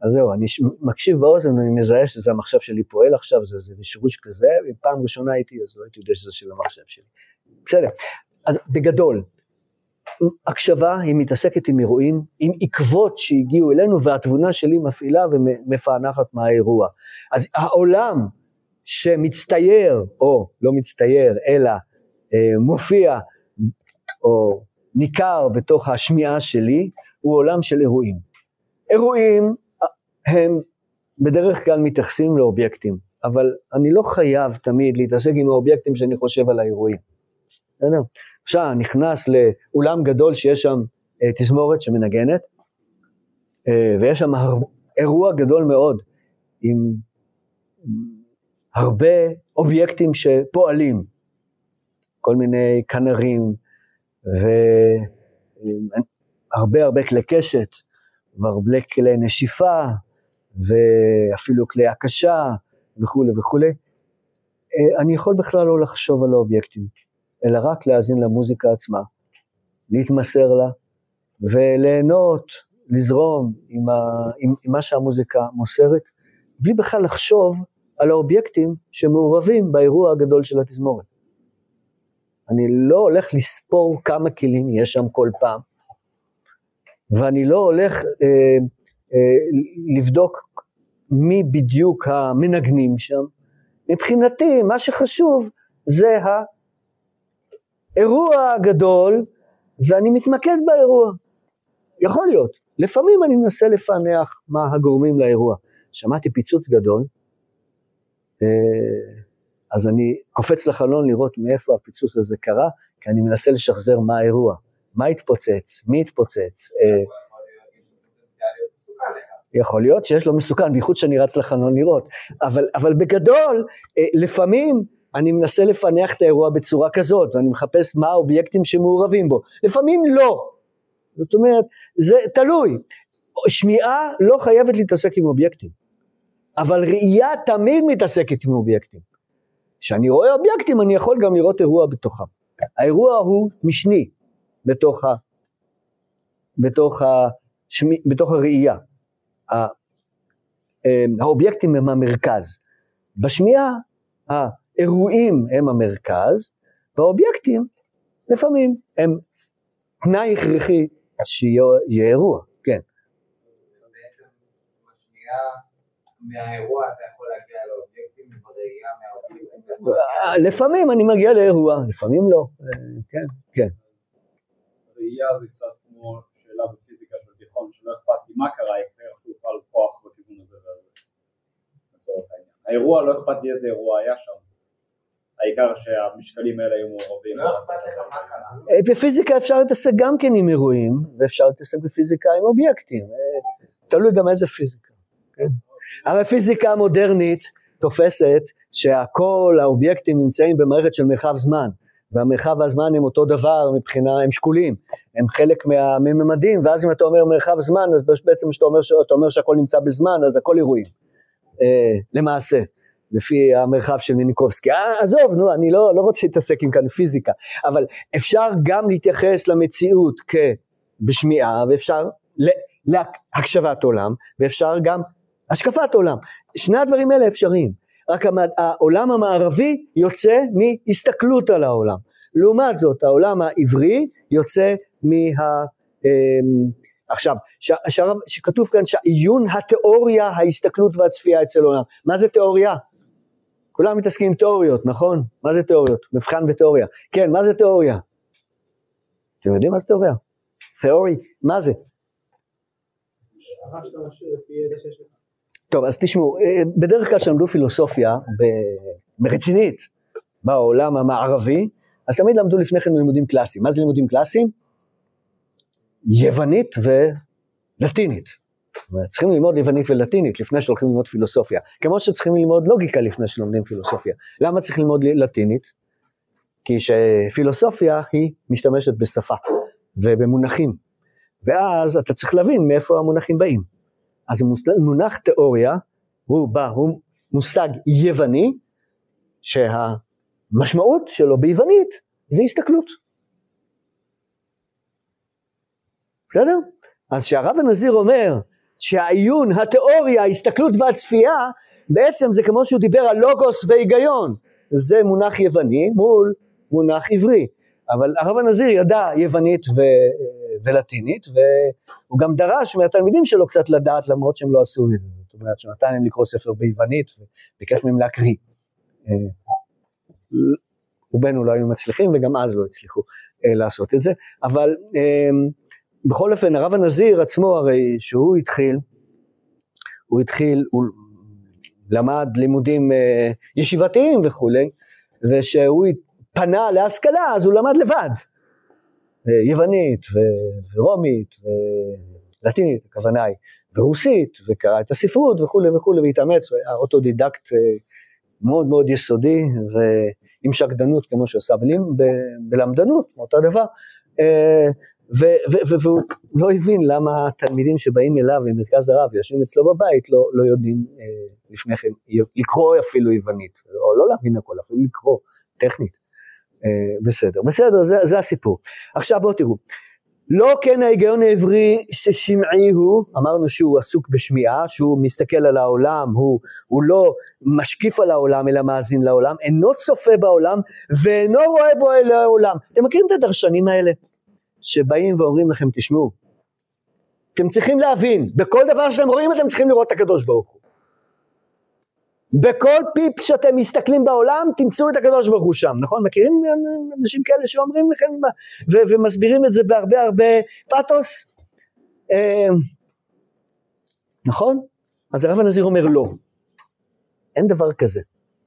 אז זהו, אני מקשיב באוזן, אני מזהה שזה המחשב שלי פועל עכשיו, זה, זה רשרוש כזה, ואם פעם ראשונה הייתי, אז לא הייתי יודע שזה של המחשב שלי. בסדר, אז בגדול, הקשבה היא מתעסקת עם אירועים, עם עקבות שהגיעו אלינו, והתבונה שלי מפעילה ומפענחת מהאירוע. אז העולם שמצטייר, או לא מצטייר, אלא אה, מופיע, או ניכר בתוך השמיעה שלי, הוא עולם של אירועים. אירועים הם בדרך כלל מתייחסים לאובייקטים, אבל אני לא חייב תמיד להתעסק עם האובייקטים שאני חושב על האירועים. בסדר? עכשיו נכנס לאולם גדול שיש שם אה, תזמורת שמנגנת, אה, ויש שם הר... אירוע גדול מאוד עם הרבה אובייקטים שפועלים, כל מיני כנרים והרבה הרבה כלי קשת והרבה כלי נשיפה ואפילו כלי הקשה וכולי וכולי, אה, אני יכול בכלל לא לחשוב על האובייקטים, אלא רק להאזין למוזיקה עצמה, להתמסר לה וליהנות, לזרום עם, ה, עם, עם מה שהמוזיקה מוסרת, בלי בכלל לחשוב על האובייקטים שמעורבים באירוע הגדול של התזמורת. אני לא הולך לספור כמה כלים יש שם כל פעם, ואני לא הולך אה, לבדוק מי בדיוק המנגנים שם. מבחינתי, מה שחשוב זה האירוע הגדול, ואני מתמקד באירוע. יכול להיות. לפעמים אני מנסה לפענח מה הגורמים לאירוע. שמעתי פיצוץ גדול, אה, אז אני קופץ לחלון לראות מאיפה הפיצוץ הזה קרה, כי אני מנסה לשחזר מה האירוע, מה התפוצץ, מי התפוצץ. יכול להיות שיש לו מסוכן, בייחוד שאני רץ לחלון לראות, אבל, אבל בגדול, אה, לפעמים אני מנסה לפענח את האירוע בצורה כזאת, ואני מחפש מה האובייקטים שמעורבים בו, לפעמים לא, זאת אומרת, זה תלוי, שמיעה לא חייבת להתעסק עם אובייקטים, אבל ראייה תמיד מתעסקת עם אובייקטים. כשאני רואה אובייקטים אני יכול גם לראות אירוע בתוכם. האירוע הוא משני בתוך, ה, בתוך, ה, שמי, בתוך הראייה. האובייקטים הם המרכז. בשמיעה האירועים הם המרכז, והאובייקטים לפעמים הם תנאי הכרחי שיהיה אירוע, כן. מהאירוע אתה יכול להגיע לאובייקטים בראייה מהאובייקטים? לפעמים אני מגיע לאירוע, לפעמים לא, כן, כן. ראייה זה קצת כמו שאלה בפיזיקה של תיכון, שלא אכפת לי מה קרה, איכשהו פעל כוח בכיוון הזה והזה, לצורך העניין. האירוע, לא אכפת לי איזה אירוע היה שם. העיקר שהמשקלים האלה היו מעורבים. לא אכפת לך מה קרה. בפיזיקה אפשר להתעסק גם כן עם אירועים, ואפשר להתעסק בפיזיקה עם אובייקטים. אה, תלוי גם איזה פיזיקה. כן? הרי הפיזיקה המודרנית תופסת שהכל, האובייקטים נמצאים במערכת של מרחב זמן. והמרחב והזמן הם אותו דבר מבחינה, הם שקולים, הם חלק מהממדים, ואז אם אתה אומר מרחב זמן, אז בעצם כשאתה אומר, אומר שהכל נמצא בזמן, אז הכל אירועים, אה, למעשה, לפי המרחב של מיניקובסקי. אה, עזוב, נו, אני לא, לא רוצה להתעסק עם כאן פיזיקה, אבל אפשר גם להתייחס למציאות כבשמיעה, ואפשר להקשבת עולם, ואפשר גם השקפת עולם. שני הדברים האלה אפשריים. רק העולם המערבי יוצא מהסתכלות על העולם. לעומת זאת, העולם העברי יוצא מה... אמ, עכשיו, שכתוב כאן שעיון התיאוריה, ההסתכלות והצפייה אצל העולם. מה זה תיאוריה? כולם מתעסקים עם תיאוריות, נכון? מה זה תיאוריות? מבחן בתיאוריה. כן, מה זה תיאוריה? אתם יודעים מה זה תיאוריה? תיאורי, מה זה? טוב, אז תשמעו, אה, בדרך כלל כשלמדו פילוסופיה רצינית בעולם המערבי, אז תמיד למדו לפני כן לימודים קלאסיים. מה זה לימודים קלאסיים? יוונית ולטינית. צריכים ללמוד יוונית ולטינית לפני שהולכים ללמוד פילוסופיה, כמו שצריכים ללמוד לוגיקה לפני שלומדים פילוסופיה. למה צריך ללמוד לטינית? כי שפילוסופיה היא משתמשת בשפה ובמונחים, ואז אתה צריך להבין מאיפה המונחים באים. אז מונח תיאוריה הוא בא, הוא מושג יווני, שהמשמעות שלו ביוונית זה הסתכלות. בסדר? אז כשהרב הנזיר אומר שהעיון, התיאוריה, ההסתכלות והצפייה, בעצם זה כמו שהוא דיבר על לוגוס והיגיון. זה מונח יווני מול מונח עברי. אבל הרב הנזיר ידע יוונית ו, ולטינית, והוא גם דרש מהתלמידים שלו קצת לדעת למרות שהם לא עשו את זה. זאת אומרת שנתן להם לקרוא ספר ביוונית וביקש מהם להקריא. אה, רובנו לא היו מצליחים וגם אז לא הצליחו אה, לעשות את זה, אבל אה, בכל אופן הרב הנזיר עצמו הרי שהוא התחיל, הוא התחיל, הוא למד לימודים ישיבתיים וכולי, ושהוא פנה להשכלה אז הוא למד לבד, יוונית ורומית ולטינית הכוונה היא, ורוסית, וקרא את הספרות וכולי וכולי, והתאמץ, הוא היה אוטודידקט מאוד מאוד יסודי ועם שקדנות כמו שהוא עשה בלמדנות, אותו דבר, אה, והוא לא הבין למה התלמידים שבאים אליו למרכז הרב ויושבים אצלו בבית לא, לא יודעים אה, לפני כן לקרוא אפילו יוונית, או לא להבין הכל, אפילו לקרוא טכנית. אה, בסדר, בסדר, זה, זה הסיפור. עכשיו בואו תראו, לא כן ההיגיון העברי ששמעי הוא, אמרנו שהוא עסוק בשמיעה, שהוא מסתכל על העולם, הוא, הוא לא משקיף על העולם אלא מאזין לעולם, אינו צופה בעולם ואינו רואה בו אל העולם. אתם מכירים את הדרשנים האלה? שבאים ואומרים לכם, תשמעו, אתם צריכים להבין, בכל דבר שאתם רואים אתם צריכים לראות את הקדוש ברוך הוא. בכל פיפס שאתם מסתכלים בעולם, תמצאו את הקדוש ברוך הוא שם, נכון? מכירים אנשים כאלה שאומרים לכם ו- ומסבירים את זה בהרבה הרבה פתוס? אה, נכון? אז הרב הנזיר אומר לא, אין דבר כזה.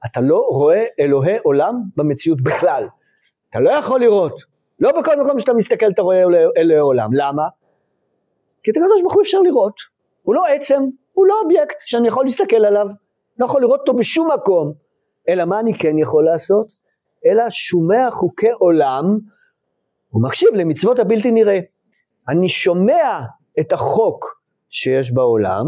אתה לא רואה אלוהי עולם במציאות בכלל. אתה לא יכול לראות. לא בכל מקום שאתה מסתכל אתה רואה אלוהי עולם. למה? כי את הקדוש ברוך הוא אפשר לראות. הוא לא עצם, הוא לא אובייקט שאני יכול להסתכל עליו. לא יכול לראות אותו בשום מקום, אלא מה אני כן יכול לעשות? אלא שומע חוקי עולם ומקשיב למצוות הבלתי נראה. אני שומע את החוק שיש בעולם,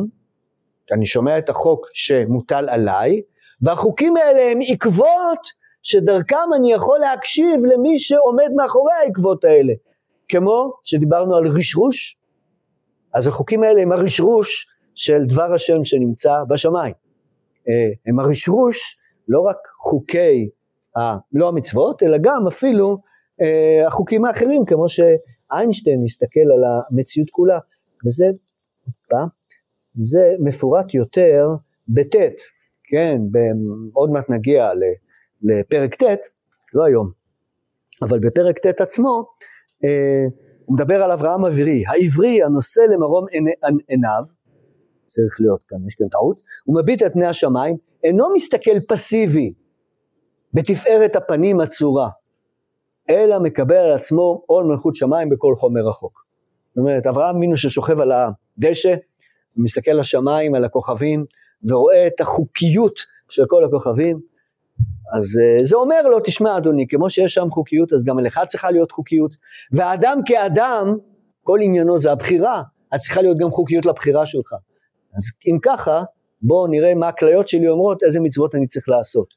אני שומע את החוק שמוטל עליי, והחוקים האלה הם עקבות שדרכם אני יכול להקשיב למי שעומד מאחורי העקבות האלה. כמו שדיברנו על רשרוש, אז החוקים האלה הם הרשרוש של דבר השם שנמצא בשמיים. אה, הם הרשרוש לא רק חוקי, ה, לא המצוות, אלא גם אפילו אה, החוקים האחרים, כמו שאיינשטיין הסתכל על המציאות כולה, וזה, זה מפורט יותר בט', כן, עוד מעט נגיע לפרק ט', לא היום, אבל בפרק ט' עצמו, אה, הוא מדבר על אברהם אווירי, העברי הנושא למרום עיניו, צריך להיות כאן, יש כאן טעות, הוא מביט על פני השמיים, אינו מסתכל פסיבי בתפארת הפנים הצורה, אלא מקבל על עצמו עול מלכות שמיים בכל חומר רחוק. זאת אומרת, אברהם אבינו ששוכב על הדשא, מסתכל לשמיים, על הכוכבים, ורואה את החוקיות של כל הכוכבים, אז uh, זה אומר לו, תשמע אדוני, כמו שיש שם חוקיות, אז גם לך צריכה להיות חוקיות, והאדם כאדם, כל עניינו זה הבחירה, אז צריכה להיות גם חוקיות לבחירה שלך. אז אם ככה, בואו נראה מה הכליות שלי אומרות, איזה מצוות אני צריך לעשות.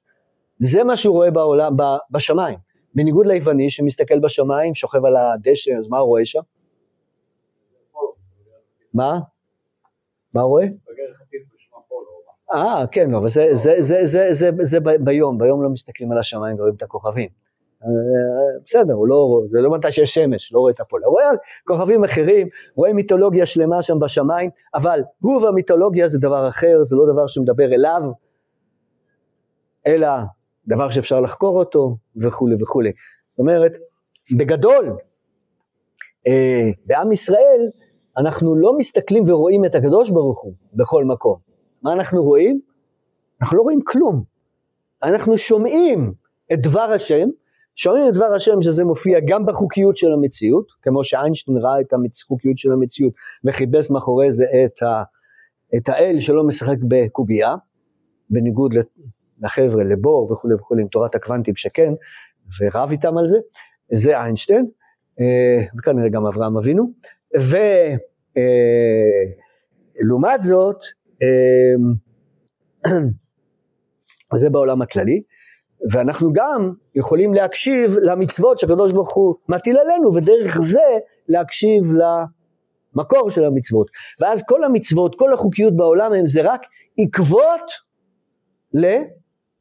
זה מה שהוא רואה בעולם, בשמיים. בניגוד ליווני שמסתכל בשמיים, שוכב על הדשא, אז מה הוא רואה שם? מה? מה הוא רואה? אה, כן, אבל זה, זה, זה ביום, ביום לא מסתכלים על השמיים ורואים את הכוכבים. בסדר, הוא לא, זה לא מתי שיש שמש, לא רואה את הפועל, רואה כוכבים אחרים, רואה מיתולוגיה שלמה שם בשמיים, אבל הוא והמיתולוגיה זה דבר אחר, זה לא דבר שמדבר אליו, אלא דבר שאפשר לחקור אותו וכולי וכולי. זאת אומרת, בגדול, אה, בעם ישראל אנחנו לא מסתכלים ורואים את הקדוש ברוך הוא בכל מקום. מה אנחנו רואים? אנחנו לא רואים כלום. אנחנו שומעים את דבר השם, שומעים את דבר השם שזה מופיע גם בחוקיות של המציאות, כמו שאיינשטיין ראה את החוקיות של המציאות וחיפש מאחורי זה את את האל שלא משחק בקובייה, בניגוד לחבר'ה, לבור וכולי וכולי, עם תורת הקוונטים שכן, ורב איתם על זה, זה איינשטיין, אה, וכנראה גם אברהם אבינו, ולעומת זאת, אה, זה בעולם הכללי, ואנחנו גם יכולים להקשיב למצוות שהקדוש ברוך הוא מטיל עלינו, ודרך זה להקשיב למקור של המצוות. ואז כל המצוות, כל החוקיות בעולם הם זה רק עקבות ל,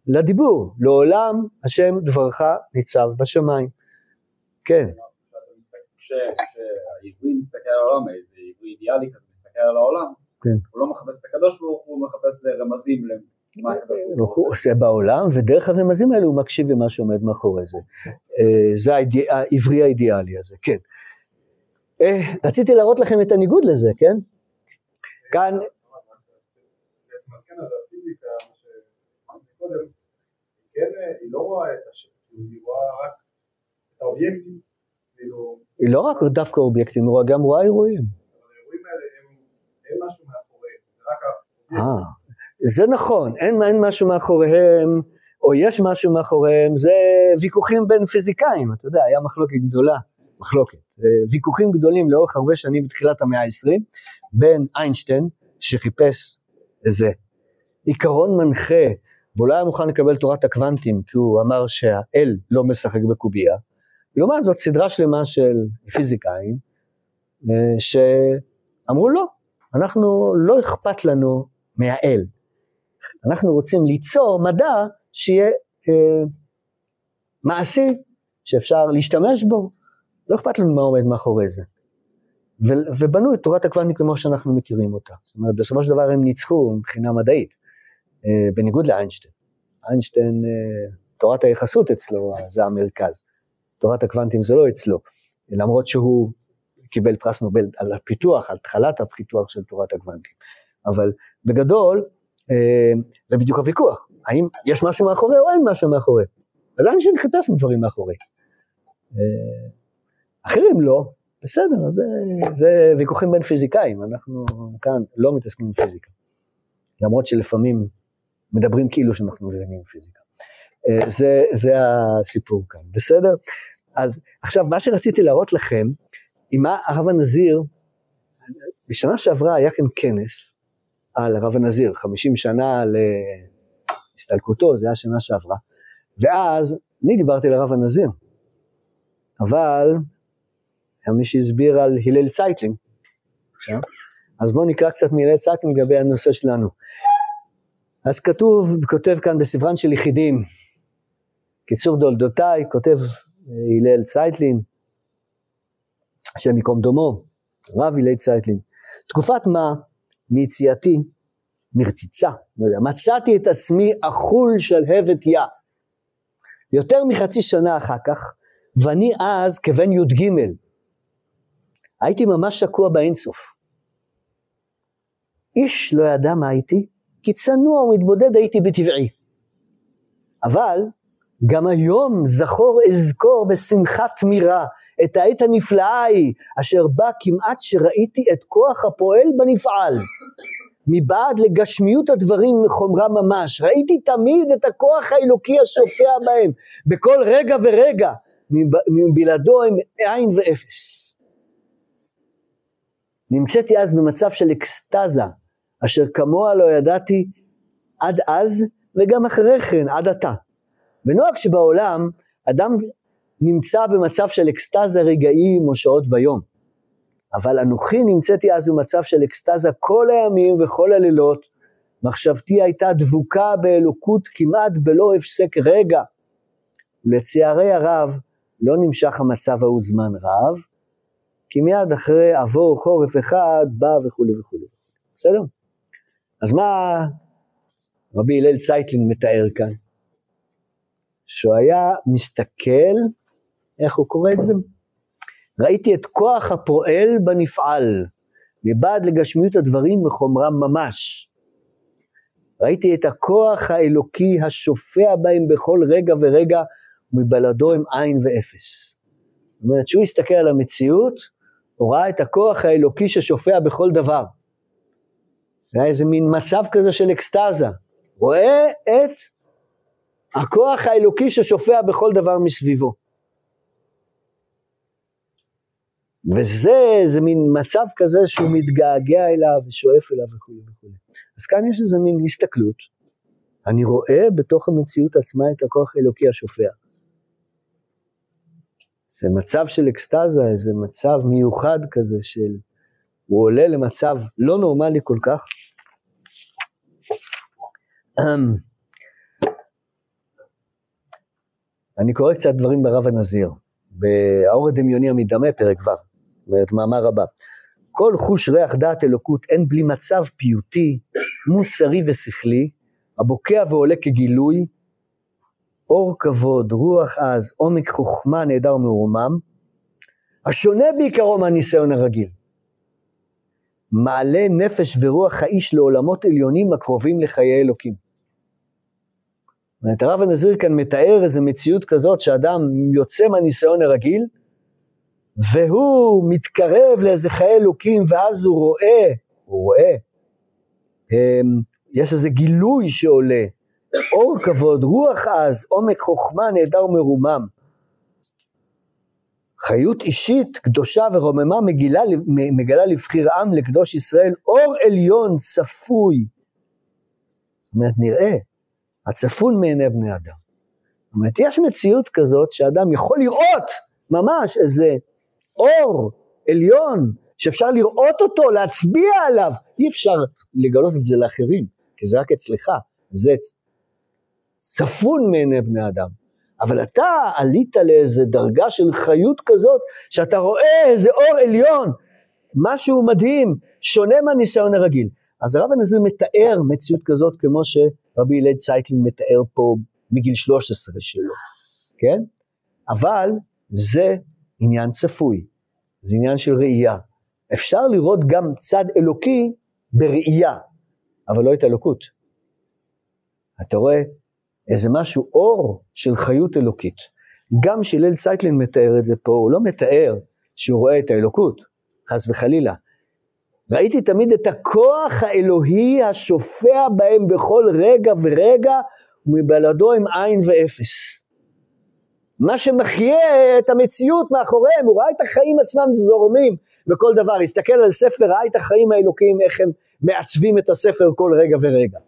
לדיבור, לעולם השם דברך ניצב בשמיים. כן. כשהעברי מסתכל על העולם, איזה עברי אידיאלי כזה מסתכל על העולם, כן. הוא לא מחפש את הקדוש ברוך הוא, הוא מחפס רמזים הוא עושה בעולם, ודרך הרמזים האלה הוא מקשיב למה שעומד מאחורי זה. אה, זה העברי האידיאלי הזה, כן. אה, רציתי להראות לכם את הניגוד לזה, כן? כאן... היא לא רואה את השם, היא רואה רק את האובייקטים. היא לא רק דווקא אובייקטים, היא גם רואה אירועים. אבל האירועים האלה, הם, אין משהו מאחוריהם, זה רק אה, זה נכון, אין, אין משהו מאחוריהם, או יש משהו מאחוריהם, זה ויכוחים בין פיזיקאים, אתה יודע, היה מחלוקת גדולה, מחלוקת, ויכוחים גדולים לאורך הרבה שנים בתחילת המאה ה-20, בין איינשטיין, שחיפש איזה עיקרון מנחה, והוא לא היה מוכן לקבל תורת הקוונטים, כי הוא אמר שהאל לא משחק בקובייה, לעומת זאת סדרה שלמה של פיזיקאים, אה, שאמרו לא, אנחנו, לא אכפת לנו מהאל, אנחנו רוצים ליצור מדע שיהיה אה, מעשי, שאפשר להשתמש בו, לא אכפת לנו מה עומד מאחורי זה. ו- ובנו את תורת הקוונטים כמו שאנחנו מכירים אותה. זאת אומרת, בסופו של דבר הם ניצחו מבחינה מדעית, אה, בניגוד לאיינשטיין. איינשטיין, אה, תורת היחסות אצלו זה המרכז, תורת הקוונטים זה לא אצלו, למרות שהוא קיבל פרס נובל על הפיתוח, על התחלת הפיתוח של תורת הקוונטים. אבל בגדול, זה בדיוק הוויכוח, האם יש משהו מאחורי או אין משהו מאחורי. אז אנשים חיפש דברים מאחורי. אה, אחרים לא, בסדר, זה, זה ויכוחים בין פיזיקאים, אנחנו כאן לא מתעסקים עם פיזיקה. למרות שלפעמים מדברים כאילו שאנחנו מבינים פיזיקה. אה, זה, זה הסיפור כאן, בסדר? אז עכשיו, מה שרציתי להראות לכם, עם מה הרב הנזיר, בשנה שעברה היה כאן כנס, על הרב הנזיר, 50 שנה להסתלקותו, זה היה שנה שעברה. ואז אני דיברתי על הרב הנזיר, אבל היה מי שהסביר על הלל צייטלין. אז בואו נקרא קצת מהלל צייטלין לגבי הנושא שלנו. אז כתוב, כותב כאן בספרן של יחידים, קיצור דולדותיי, כותב אה, הלל צייטלין, השם ייקום דומו, רב הלל צייטלין. תקופת מה מיציאתי מרציצה, לא יודע, מצאתי את עצמי אכול של הבט יה. יותר מחצי שנה אחר כך, ואני אז כבן י"ג, הייתי ממש שקוע באינסוף. איש לא ידע מה הייתי, כי צנוע ומתבודד הייתי בטבעי. אבל גם היום זכור אזכור בשמחת תמירה את העת הנפלאה ההיא, אשר בה כמעט שראיתי את כוח הפועל בנפעל. מבעד לגשמיות הדברים מחומרה ממש, ראיתי תמיד את הכוח האלוקי השופע בהם, בכל רגע ורגע, מבלעדו הם עין ואפס. נמצאתי אז במצב של אקסטזה, אשר כמוה לא ידעתי עד אז וגם אחרי כן, עד עתה. ונוהג שבעולם אדם נמצא במצב של אקסטזה רגעים או שעות ביום. אבל אנוכי נמצאתי אז במצב של אקסטזה כל הימים וכל הלילות, מחשבתי הייתה דבוקה באלוקות כמעט בלא הפסק רגע. לצערי הרב, לא נמשך המצב ההוא זמן רב, כי מיד אחרי עבור חורף אחד בא וכולי וכולי. בסדר? אז מה רבי הלל צייטלין מתאר כאן? שהוא היה מסתכל, איך הוא קורא את זה? ראיתי את כוח הפועל בנפעל, מבעד לגשמיות הדברים וחומרם ממש. ראיתי את הכוח האלוקי השופע בהם בכל רגע ורגע, מבלדו הם עין ואפס. זאת אומרת, שהוא הסתכל על המציאות, הוא ראה את הכוח האלוקי ששופע בכל דבר. זה היה איזה מין מצב כזה של אקסטזה. רואה את הכוח האלוקי ששופע בכל דבר מסביבו. וזה איזה מין מצב כזה שהוא מתגעגע אליו ושואף אליו וכו' וכו'. אז כאן יש איזה מין הסתכלות. אני רואה בתוך המציאות עצמה את הכוח האלוקי השופע. זה מצב של אקסטזה, איזה מצב מיוחד כזה של... הוא עולה למצב לא נורמלי כל כך. אמ, אני קורא קצת דברים ברב הנזיר, באור הדמיוני המדמה, פרק ו', אומרת מאמר רבה. כל חוש ריח דעת אלוקות אין בלי מצב פיוטי, מוסרי ושכלי, הבוקע ועולה כגילוי, אור כבוד, רוח עז, עומק חוכמה נהדר ומרומם, השונה בעיקרו מהניסיון הרגיל. מעלה נפש ורוח האיש לעולמות עליונים הקרובים לחיי אלוקים. זאת הרב הנזיר כאן מתאר איזו מציאות כזאת שאדם יוצא מהניסיון הרגיל, והוא מתקרב לאיזה חיי אלוקים, ואז הוא רואה, הוא רואה, אמ, יש איזה גילוי שעולה, אור כבוד, רוח עז, עומק חוכמה נהדר ומרומם. חיות אישית קדושה ורוממה מגילה, מגלה לבחיר עם לקדוש ישראל, אור עליון צפוי. זאת אומרת, נראה, הצפון מעיני בני אדם. זאת אומרת, יש מציאות כזאת שאדם יכול לראות ממש איזה אור עליון, שאפשר לראות אותו, להצביע עליו. אי אפשר לגלות את זה לאחרים, כי זה רק אצלך, זה צפון מעיני בני אדם. אבל אתה עלית לאיזה דרגה של חיות כזאת, שאתה רואה איזה אור עליון, משהו מדהים, שונה מהניסיון הרגיל. אז הרב הנזיר מתאר מציאות כזאת כמו שרבי הלל צייקלין מתאר פה מגיל 13 שלו, כן? אבל זה עניין צפוי, זה עניין של ראייה. אפשר לראות גם צד אלוקי בראייה, אבל לא את האלוקות. אתה רואה איזה משהו, אור של חיות אלוקית. גם שהלל צייטלין מתאר את זה פה, הוא לא מתאר שהוא רואה את האלוקות, חס וחלילה. ראיתי תמיד את הכוח האלוהי השופע בהם בכל רגע ורגע, ומבלעדו הם עין ואפס. מה שמחיה את המציאות מאחוריהם, הוא ראה את החיים עצמם זורמים בכל דבר, הסתכל על ספר, ראה את החיים האלוקיים, איך הם מעצבים את הספר כל רגע ורגע.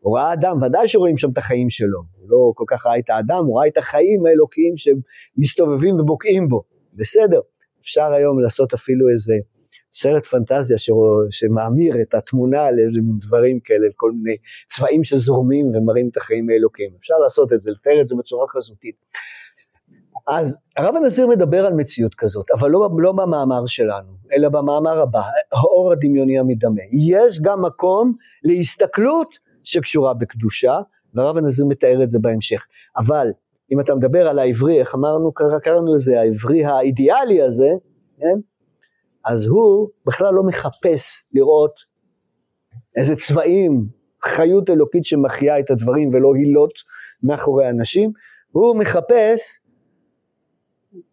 הוא ראה אדם, ודאי שרואים שם את החיים שלו, הוא לא כל כך ראה את האדם, הוא ראה את החיים האלוקיים שמסתובבים ובוקעים בו, בסדר, אפשר היום לעשות אפילו איזה סרט פנטזיה ש... שמאמיר את התמונה לאיזה מין דברים כאלה, כל מיני צבעים שזורמים ומראים את החיים האלוקיים, אפשר לעשות את זה, לתאר את זה בצורה חזותית. אז הרב הנזיר מדבר על מציאות כזאת, אבל לא, לא במאמר שלנו, אלא במאמר הבא, האור הדמיוני המדמה. יש גם מקום להסתכלות שקשורה בקדושה, והרב הנזיר מתאר את זה בהמשך. אבל אם אתה מדבר על העברי, איך אמרנו, קראנו לזה העברי האידיאלי הזה, כן? אז הוא בכלל לא מחפש לראות איזה צבעים, חיות אלוקית שמחיה את הדברים ולא הילות מאחורי אנשים, הוא מחפש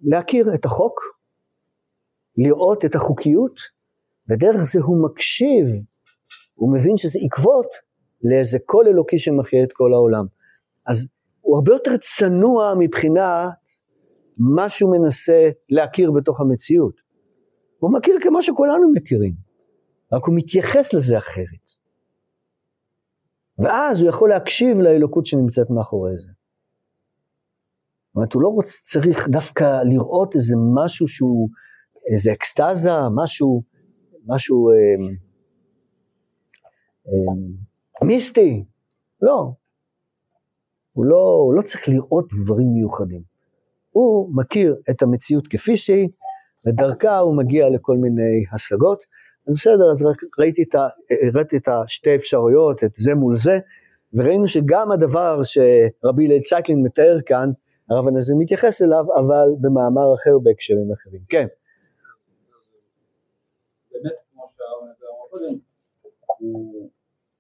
להכיר את החוק, לראות את החוקיות, ודרך זה הוא מקשיב, הוא מבין שזה עקבות לאיזה קול אלוקי שמחיה את כל העולם. אז הוא הרבה יותר צנוע מבחינה מה שהוא מנסה להכיר בתוך המציאות. הוא מכיר כמו שכולנו מכירים, רק הוא מתייחס לזה אחרת. ואז הוא יכול להקשיב לאלוקות שנמצאת מאחורי זה. זאת אומרת, הוא לא רוצה, צריך דווקא לראות איזה משהו שהוא, איזה אקסטזה, משהו, משהו אה, אה, מיסטי, לא. הוא לא, הוא לא צריך לראות דברים מיוחדים. הוא מכיר את המציאות כפי שהיא, ודרכה הוא מגיע לכל מיני השגות. אז בסדר, אז רק ראיתי את, ה, הראיתי את השתי אפשרויות, את זה מול זה, וראינו שגם הדבר שרבי הלל צייקלין מתאר כאן, הרב הנזיר מתייחס אליו, אבל במאמר אחר בהקשרים אחרים. כן. באמת, כמו שהרב הנזיר אמר קודם,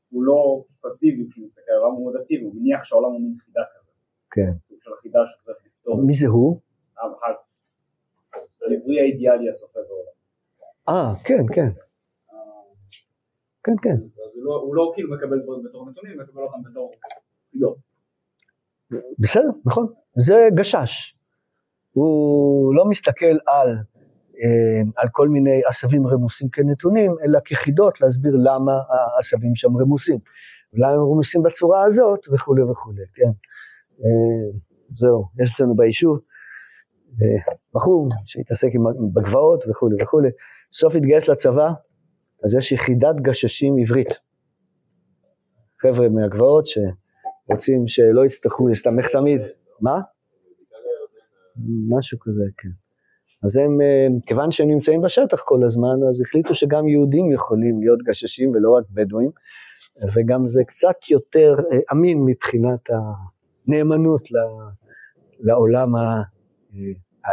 הוא לא פסיבי כשהוא מסתכל על העולם, הוא מאוד אקטיבי, הוא מניח שהעולם הוא מין חידה כזה. כן. סוג של חידה שצריך לפתור. מי זה הוא? העברי האידיאלי הצופה בעולם. אה, כן, כן. כן, כן. אז הוא לא- הוא לא כאילו מקבל דברים בתור נתונים, הוא מקבל אותם בתור חידות. בסדר, נכון. זה גשש. הוא לא מסתכל על, אה, על כל מיני עשבים רמוסים כנתונים, אלא כחידות להסביר למה העשבים שם רמוסים. למה הם רמוסים בצורה הזאת וכולי וכולי, כן. אה, זהו, יש אצלנו ביישוב בחור שהתעסק בגבעות וכולי וכולי. סוף התגייס לצבא, אז יש יחידת גששים עברית. חבר'ה מהגבעות שרוצים שלא יצטרכו להסתמך תמיד. מה? משהו כזה, כן. אז הם, אה, כיוון שהם נמצאים בשטח כל הזמן, אז החליטו שגם יהודים יכולים להיות גששים ולא רק בדואים, וגם זה קצת יותר אה, אמין מבחינת הנאמנות לעולם אה,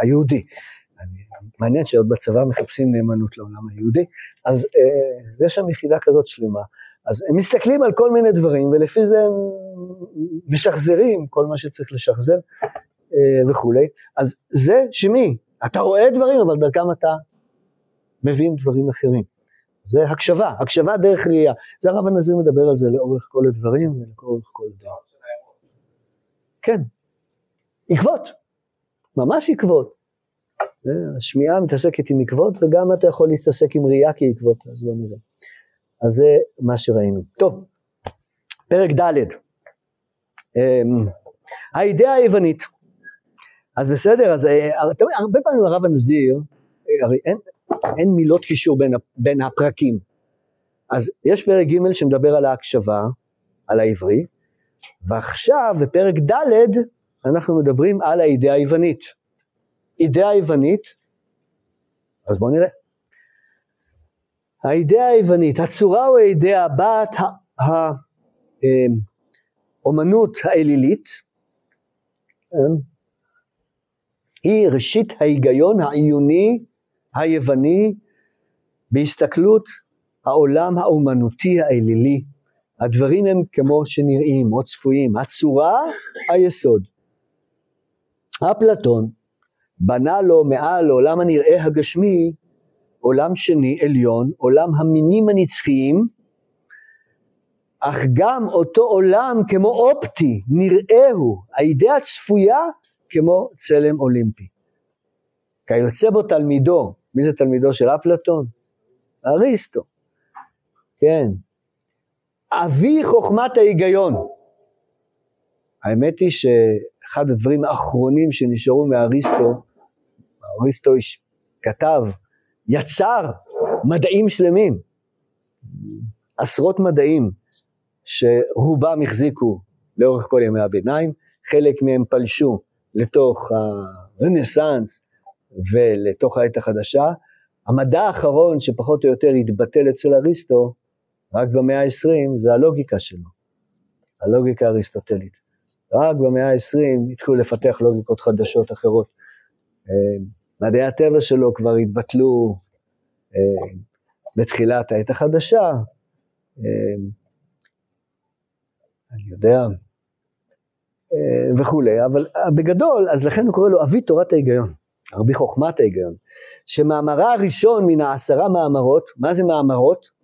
היהודי. מעניין שעוד בצבא מחפשים נאמנות לעולם היהודי, אז אה, יש שם יחידה כזאת שלמה. אז הם מסתכלים על כל מיני דברים, ולפי זה הם משחזרים כל מה שצריך לשחזר אה, וכולי. אז זה שמי, אתה רואה דברים, אבל דרכם אתה מבין דברים אחרים. זה הקשבה, הקשבה דרך ראייה. זה הרב הנזיר מדבר על זה לאורך כל הדברים ולאורך כל דבר. כן, עקבות, ממש עקבות. זה, השמיעה מתעסקת עם עקבות, וגם אתה יכול להתעסק עם ראייה כעקבות, אז בוא נראה. אז זה מה שראינו. טוב, פרק ד' אמ, האידאה היוונית. אז בסדר, אז אה, הרבה פעמים הרב הנזיר, אה, הרי אין, אין מילות קישור בין, בין הפרקים. אז יש פרק ג' שמדבר על ההקשבה, על העברי, ועכשיו בפרק ד' אנחנו מדברים על האידאה היוונית. אידאה היוונית, אז בואו נראה. האידאה היוונית, הצורה או האידאה בת האומנות האלילית, כן? היא ראשית ההיגיון העיוני היווני בהסתכלות העולם האומנותי האלילי. הדברים הם כמו שנראים או צפויים, הצורה היסוד. אפלטון בנה לו מעל לעולם הנראה הגשמי עולם שני עליון, עולם המינים הנצחיים, אך גם אותו עולם כמו אופטי, נראהו, האידאה צפויה כמו צלם אולימפי. כיוצא בו תלמידו, מי זה תלמידו של אפלטון? אריסטו, כן. אבי חוכמת ההיגיון. האמת היא שאחד הדברים האחרונים שנשארו מאריסטו, אריסטו כתב, יצר מדעים שלמים, עשרות מדעים שרובם החזיקו לאורך כל ימי הביניים, חלק מהם פלשו לתוך הרנסאנס ולתוך העת החדשה. המדע האחרון שפחות או יותר התבטל אצל אריסטו, רק במאה ה-20, זה הלוגיקה שלו, הלוגיקה האריסטוטלית. רק במאה ה-20 התחילו לפתח לוגיקות חדשות אחרות. אה, מדעי הטבע שלו כבר התבטלו אה, בתחילת העת החדשה, אה, אני יודע, וכולי, אבל בגדול, אז לכן הוא קורא לו אבי תורת ההיגיון, רבי חוכמת ההיגיון, שמאמרה הראשון מן העשרה מאמרות, מה זה מאמרות?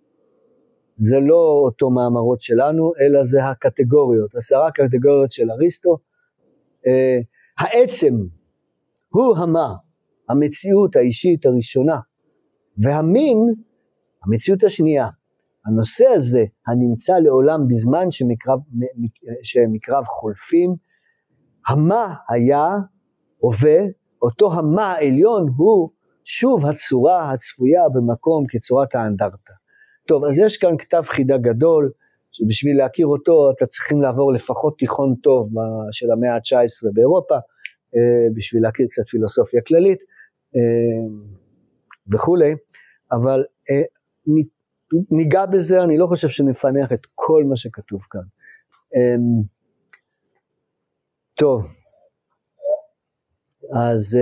זה לא אותו מאמרות שלנו, אלא זה הקטגוריות, עשרה קטגוריות של אריסטו. אה, העצם הוא המה, המציאות האישית הראשונה, והמין, המציאות השנייה. הנושא הזה, הנמצא לעולם בזמן שמקרב, שמקרב חולפים, המה היה, הווה, אותו המה העליון הוא שוב הצורה הצפויה במקום כצורת האנדרטה. טוב, אז יש כאן כתב חידה גדול, שבשביל להכיר אותו אתה צריכים לעבור לפחות תיכון טוב של המאה ה-19 באירופה, אה, בשביל להכיר קצת פילוסופיה כללית אה, וכולי, אבל אה, ניגע בזה, אני לא חושב שנפענח את כל מה שכתוב כאן. טוב, אז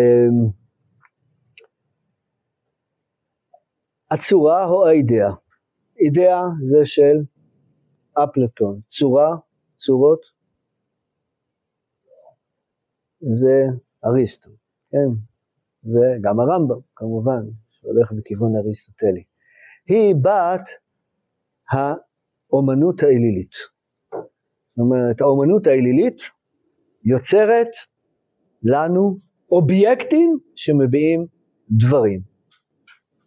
הצורה או האידאה? אידאה זה של אפלטון, צורה, צורות, זה אריסטו, כן, זה גם הרמב"ם כמובן, שהולך בכיוון אריסטוטלי. היא בת האומנות האלילית. זאת אומרת, האומנות האלילית יוצרת לנו אובייקטים שמביעים דברים.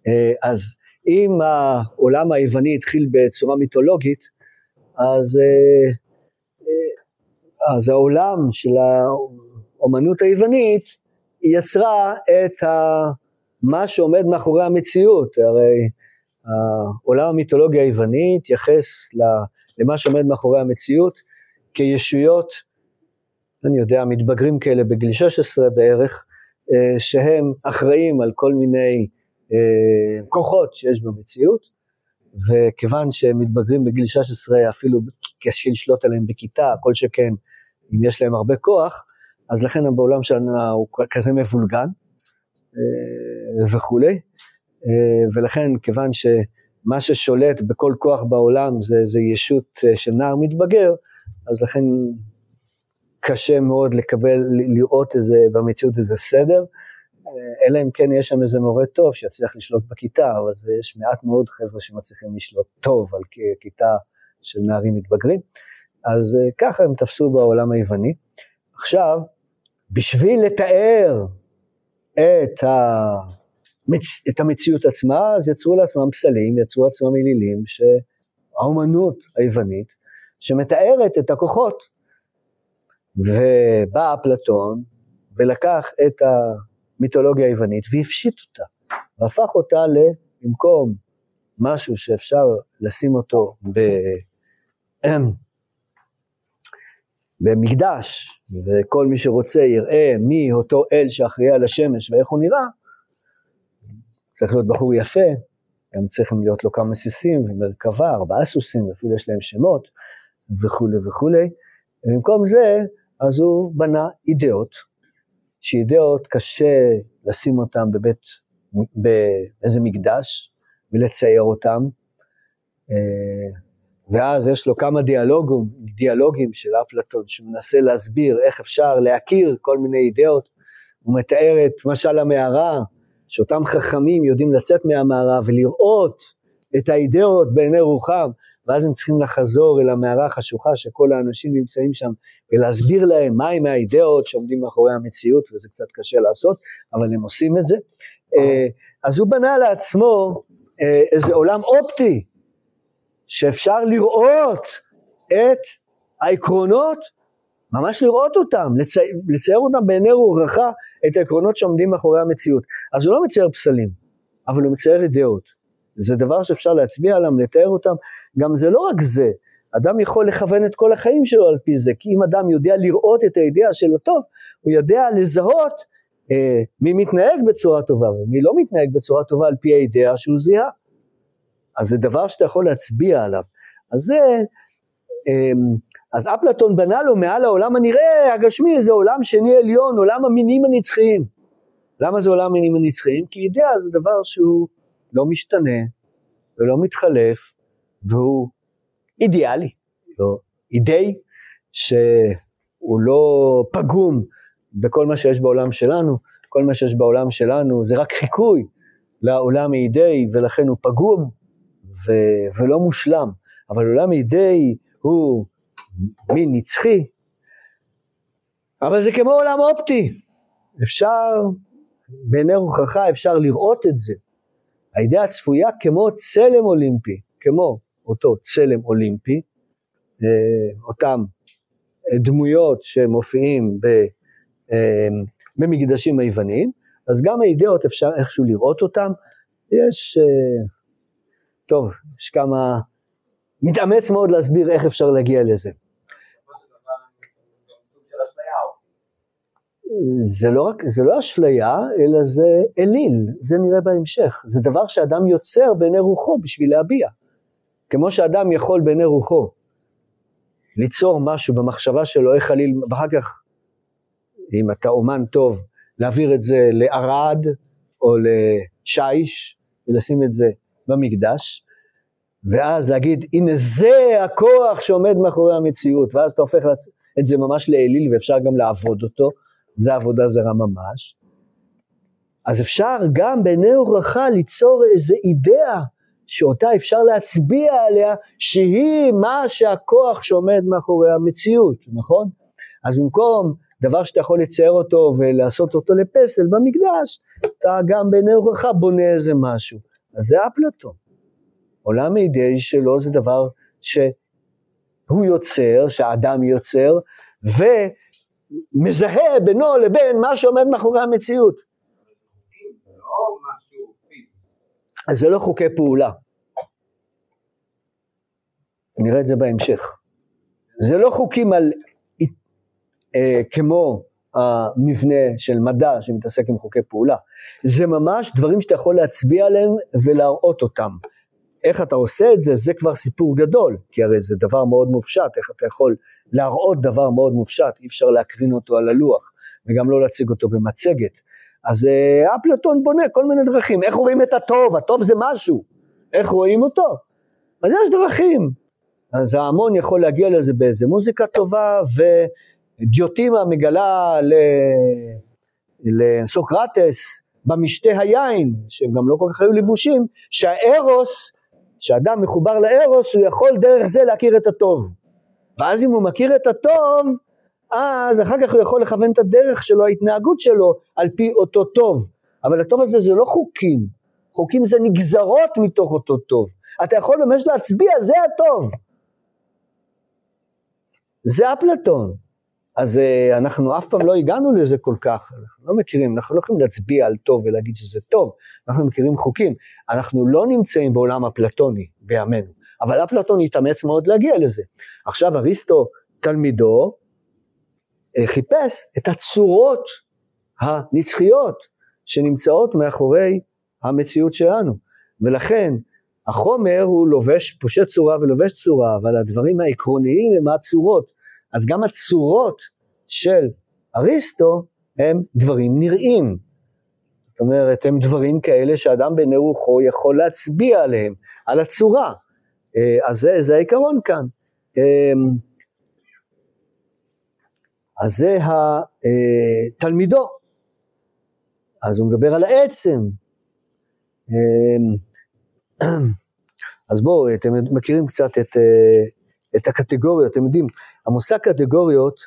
אה, אז אם העולם היווני התחיל בצורה מיתולוגית, אז, אה, אה, אז העולם של האומנות היוונית יצרה את ה, מה שעומד מאחורי המציאות. הרי העולם המיתולוגי היווני התייחס למה שעומד מאחורי המציאות כישויות, אני יודע, מתבגרים כאלה בגיל 16 בערך, שהם אחראים על כל מיני אה, כוחות שיש במציאות, וכיוון שהם מתבגרים בגיל 16 אפילו קשה לשלוט עליהם בכיתה, כל שכן אם יש להם הרבה כוח, אז לכן בעולם שלנו הוא כזה מבולגן אה, וכולי, אה, ולכן כיוון שמה ששולט בכל כוח בעולם זה, זה ישות של נער מתבגר, אז לכן קשה מאוד לקבל, לראות איזה, במציאות איזה סדר, אלא אם כן יש שם איזה מורה טוב שיצליח לשלוט בכיתה, אבל זה יש מעט מאוד חבר'ה שמצליחים לשלוט טוב על כיתה של נערים מתבגרים. אז אה, ככה הם תפסו בעולם היווני. עכשיו, בשביל לתאר את, המצ... את המציאות עצמה, אז יצרו לעצמם פסלים, יצרו לעצמם אלילים, שהאומנות היוונית, שמתארת את הכוחות. ובא אפלטון ולקח את ה... המיתולוגיה היוונית והפשיט אותה, והפך אותה למקום משהו שאפשר לשים אותו ב... במקדש, וכל מי שרוצה יראה מי אותו אל שאחראי על השמש ואיך הוא נראה, צריך להיות בחור יפה, גם צריכים להיות לו כמה סיסים ומרכבה, ארבעה סוסים, אפילו יש להם שמות וכולי וכולי. ובמקום זה, אז הוא בנה אידאות, שאידאות קשה לשים אותם בבית, באיזה מקדש ולצייר אותם, אה, ואז יש לו כמה דיאלוגים, דיאלוגים של אפלטון שמנסה להסביר איך אפשר להכיר כל מיני אידאות, הוא מתאר את משל המערה, שאותם חכמים יודעים לצאת מהמערה ולראות את האידאות בעיני רוחם, ואז הם צריכים לחזור אל המערה החשוכה שכל האנשים נמצאים שם ולהסביר להם מהם האידאות שעומדים מאחורי המציאות וזה קצת קשה לעשות אבל הם עושים את זה אה, אז הוא בנה לעצמו אה, איזה עולם אופטי שאפשר לראות את העקרונות ממש לראות אותם, לצייר, לצייר אותם בעיני רוחך את העקרונות שעומדים מאחורי המציאות. אז הוא לא מצייר פסלים, אבל הוא מצייר אידאות. זה דבר שאפשר להצביע עליו, לתאר אותם, גם זה לא רק זה, אדם יכול לכוון את כל החיים שלו על פי זה, כי אם אדם יודע לראות את הידיעה של הטוב, הוא יודע לזהות אה, מי מתנהג בצורה טובה ומי לא מתנהג בצורה טובה על פי הידיעה שהוא זיהה. אז זה דבר שאתה יכול להצביע עליו. אז זה, אה, אז אפלטון בנה לו מעל העולם הנראה, הגשמי, זה עולם שני עליון, עולם המינים הנצחיים. למה זה עולם המינים הנצחיים? כי ידיעה זה דבר שהוא לא משתנה ולא מתחלף, והוא אידיאלי, לא אידיי, שהוא לא פגום בכל מה שיש בעולם שלנו, כל מה שיש בעולם שלנו זה רק חיקוי לעולם האידיי, ולכן הוא פגום ו- ולא מושלם, אבל עולם האידיי הוא מין נצחי, אבל זה כמו עולם אופטי, אפשר, בעיני רוחך אפשר לראות את זה, הידיעה הצפויה כמו צלם אולימפי, כמו אותו צלם אולימפי, אה, אותם דמויות שמופיעים אה, במקדשים היווניים, אז גם האידאות אפשר איכשהו לראות אותם, יש, אה, טוב, יש כמה, מתאמץ מאוד להסביר איך אפשר להגיע לזה. זה לא, רק, זה לא אשליה, אלא זה אליל, זה נראה בהמשך. זה דבר שאדם יוצר בעיני רוחו בשביל להביע. כמו שאדם יכול בעיני רוחו ליצור משהו במחשבה שלו, איך חליל, ואחר כך, אם אתה אומן טוב, להעביר את זה לערד או לשיש, ולשים את זה במקדש, ואז להגיד, הנה זה הכוח שעומד מאחורי המציאות, ואז אתה הופך את זה ממש לאליל ואפשר גם לעבוד אותו. זה עבודה זרה ממש, אז אפשר גם בעיני הורחה ליצור איזה אידאה שאותה אפשר להצביע עליה שהיא מה שהכוח שעומד מאחורי המציאות, נכון? אז במקום דבר שאתה יכול לצייר אותו ולעשות אותו לפסל במקדש, אתה גם בעיני רוחך בונה איזה משהו. אז זה אפלטון. עולם האידאי שלו זה דבר שהוא יוצר, שהאדם יוצר, ומזהה בינו לבין מה שעומד מאחורי המציאות. אז זה לא חוקי פעולה. נראה את זה בהמשך. זה לא חוקים על, אה, כמו המבנה של מדע שמתעסק עם חוקי פעולה. זה ממש דברים שאתה יכול להצביע עליהם ולהראות אותם. איך אתה עושה את זה, זה כבר סיפור גדול, כי הרי זה דבר מאוד מופשט, איך אתה יכול להראות דבר מאוד מופשט, אי אפשר להקרין אותו על הלוח, וגם לא להציג אותו במצגת. אז אה, אפלטון בונה כל מיני דרכים, איך רואים את הטוב, הטוב זה משהו, איך רואים אותו? אז יש דרכים. אז ההמון יכול להגיע לזה באיזה מוזיקה טובה, ודיוטימה מגלה ל... לסוקרטס במשתה היין, שהם גם לא כל כך היו לבושים, שהארוס, שאדם מחובר לארוס, הוא יכול דרך זה להכיר את הטוב. ואז אם הוא מכיר את הטוב, אז אחר כך הוא יכול לכוון את הדרך שלו, ההתנהגות שלו, על פי אותו טוב. אבל הטוב הזה זה לא חוקים, חוקים זה נגזרות מתוך אותו טוב. אתה יכול ממש להצביע, זה הטוב. זה אפלטון. אז uh, אנחנו אף פעם לא הגענו לזה כל כך, אנחנו לא מכירים, אנחנו לא יכולים להצביע על טוב ולהגיד שזה טוב, אנחנו מכירים חוקים, אנחנו לא נמצאים בעולם אפלטוני בימינו, אבל אפלטון התאמץ מאוד להגיע לזה. עכשיו אריסטו, תלמידו, uh, חיפש את הצורות הנצחיות שנמצאות מאחורי המציאות שלנו, ולכן החומר הוא לובש, פושט צורה ולובש צורה, אבל הדברים העקרוניים הם הצורות. אז גם הצורות של אריסטו הם דברים נראים. זאת אומרת, הם דברים כאלה שאדם בעיני רוחו יכול להצביע עליהם, על הצורה. אה, אז זה, זה העיקרון כאן. אה, אז זה התלמידו. אז הוא מדבר על העצם. אה, אז בואו, אתם מכירים קצת את, את הקטגוריות, אתם יודעים, המושג קטגוריות,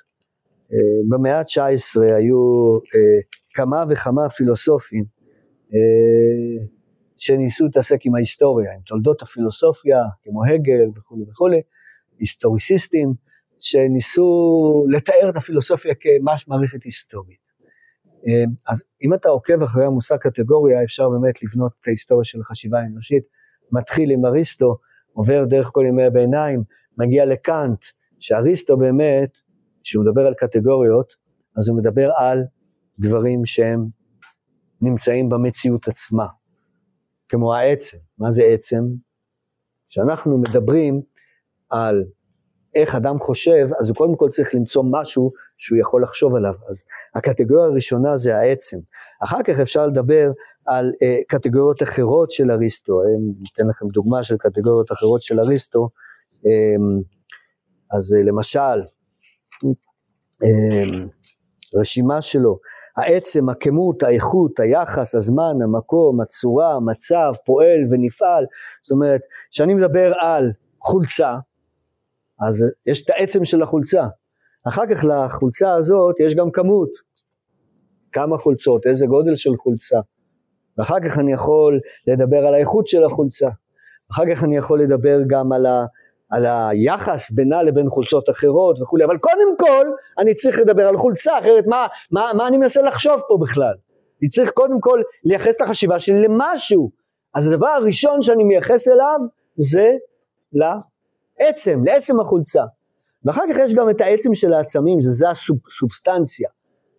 אה, במאה ה-19 היו אה, כמה וכמה פילוסופים אה, שניסו להתעסק עם ההיסטוריה, עם תולדות הפילוסופיה, כמו הגל וכולי וכולי, היסטוריסיסטים, שניסו לתאר את הפילוסופיה כמש מערכת היסטורית. אז אם אתה עוקב אחרי המושג קטגוריה, אפשר באמת לבנות את ההיסטוריה של החשיבה האנושית. מתחיל עם אריסטו, עובר דרך כל ימי הביניים, מגיע לקאנט, שאריסטו באמת, כשהוא מדבר על קטגוריות, אז הוא מדבר על דברים שהם נמצאים במציאות עצמה, כמו העצם. מה זה עצם? כשאנחנו מדברים על איך אדם חושב, אז הוא קודם כל צריך למצוא משהו שהוא יכול לחשוב עליו. אז הקטגוריה הראשונה זה העצם. אחר כך אפשר לדבר על אה, קטגוריות אחרות של אריסטו. אני אתן לכם דוגמה של קטגוריות אחרות של אריסטו. אה, אז אה, למשל, אה, רשימה שלו, העצם, הכמות, האיכות, היחס, הזמן, המקום, הצורה, המצב, פועל ונפעל, זאת אומרת, כשאני מדבר על חולצה, אז יש את העצם של החולצה. אחר כך לחולצה הזאת יש גם כמות, כמה חולצות, איזה גודל של חולצה. ואחר כך אני יכול לדבר על האיכות של החולצה. אחר כך אני יכול לדבר גם על ה... על היחס בינה לבין חולצות אחרות וכולי, אבל קודם כל אני צריך לדבר על חולצה, אחרת מה, מה, מה אני מנסה לחשוב פה בכלל? אני צריך קודם כל לייחס את החשיבה שלי למשהו. אז הדבר הראשון שאני מייחס אליו זה לעצם, לעצם החולצה. ואחר כך יש גם את העצם של העצמים, זה, זה הסובסטנציה,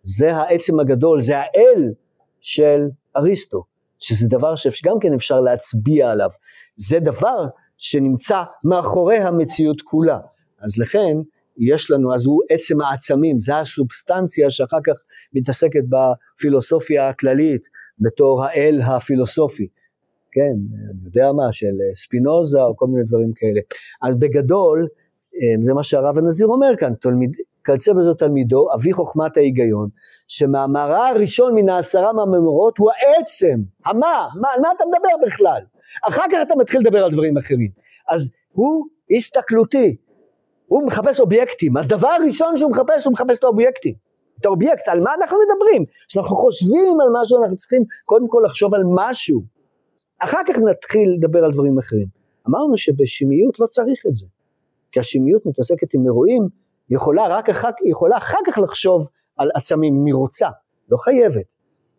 זה העצם הגדול, זה האל של אריסטו, שזה דבר שגם כן אפשר להצביע עליו. זה דבר שנמצא מאחורי המציאות כולה. אז לכן יש לנו, אז הוא עצם העצמים, זה הסובסטנציה שאחר כך מתעסקת בפילוסופיה הכללית בתור האל הפילוסופי. כן, אני יודע מה, של ספינוזה או כל מיני דברים כאלה. אז בגדול, אה, זה מה שהרב הנזיר אומר כאן, תלמיד, כלצה בזאת תלמידו, אבי חוכמת ההיגיון, שמאמרה הראשון מן העשרה מהממורות הוא העצם, המה, מה, מה אתה מדבר בכלל? אחר כך אתה מתחיל לדבר על דברים אחרים. אז הוא הסתכלותי, הוא מחפש אובייקטים, אז דבר ראשון שהוא מחפש, הוא מחפש את האובייקטים. את האובייקט, על מה אנחנו מדברים? כשאנחנו חושבים על משהו, אנחנו צריכים קודם כל לחשוב על משהו. אחר כך נתחיל לדבר על דברים אחרים. אמרנו שבשמיות לא צריך את זה, כי השמיות מתעסקת עם אירועים, יכולה רק אחר, יכולה אחר כך לחשוב על עצמים, אם היא רוצה, לא חייבת.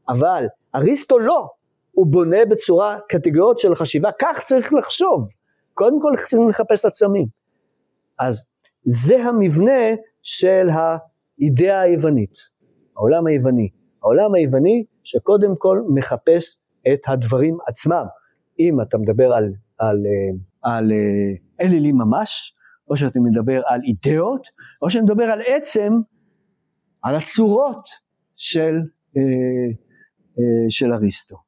אבל אריסטו לא, הוא בונה בצורה, קטגוריות של חשיבה, כך צריך לחשוב. קודם כל צריכים לחפש עצמים. אז זה המבנה של האידאה היוונית, העולם היווני. העולם היווני שקודם כל מחפש את הדברים עצמם. אם אתה מדבר על, על, אה, על, על אה, אלילים ממש, או שאתה מדבר על אידאות, או שאתה מדבר על עצם, על הצורות של, אה, של אריסטו.